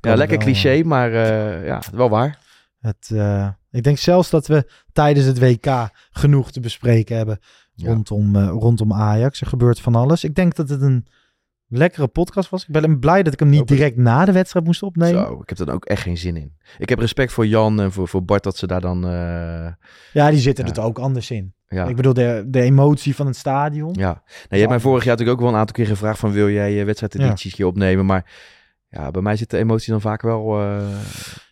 Kan Ja, lekker wel, cliché, maar eh, ja, wel waar. Het, eh, ik denk zelfs dat we tijdens het WK genoeg te bespreken hebben rondom, eh, rondom Ajax. Er gebeurt van alles. Ik denk dat het een lekkere podcast was. Ik ben blij dat ik hem niet direct na de wedstrijd moest opnemen. Zo, ik heb er ook echt geen zin in. Ik heb respect voor Jan en voor, voor Bart dat ze daar dan... eh, Ja, die zitten Ja. er ook anders in. Ja. Ik bedoel, de, de emotie van het stadion. Ja, nou, je hebt mij vorig jaar natuurlijk ook wel een aantal keer gevraagd van wil jij je wedstrijdedities hier opnemen, maar ja, bij mij zit de emotie dan vaak wel eh,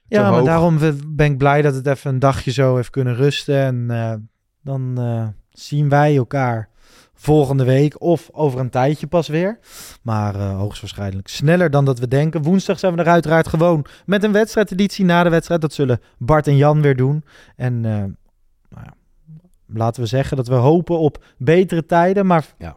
Ja, maar hoog. daarom ben ik blij dat het even een dagje zo heeft kunnen rusten. En eh, dan eh, zien wij elkaar volgende week of over een tijdje pas weer. Maar eh, hoogstwaarschijnlijk sneller dan dat we denken. Woensdag zijn we er uiteraard gewoon met een wedstrijdeditie na de wedstrijd. Dat zullen Bart en Jan weer doen. En eh, nou ja, laten we zeggen dat we hopen op betere tijden. Maar Ja.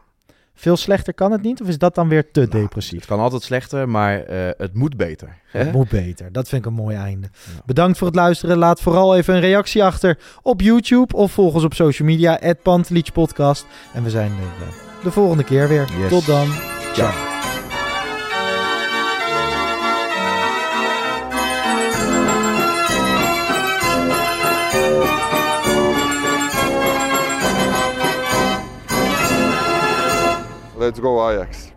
Veel slechter kan het niet? Of is dat dan weer te depressief? Het kan altijd slechter, maar eh, het moet beter. hè? Het moet beter. Dat vind ik een mooi einde. Bedankt voor het luisteren. Laat vooral even een reactie achter op YouTube of volg ons op social media. Podcast. En we zijn er eh, de volgende keer weer. Yes. Tot dan. Ciao. Let's go Ajax.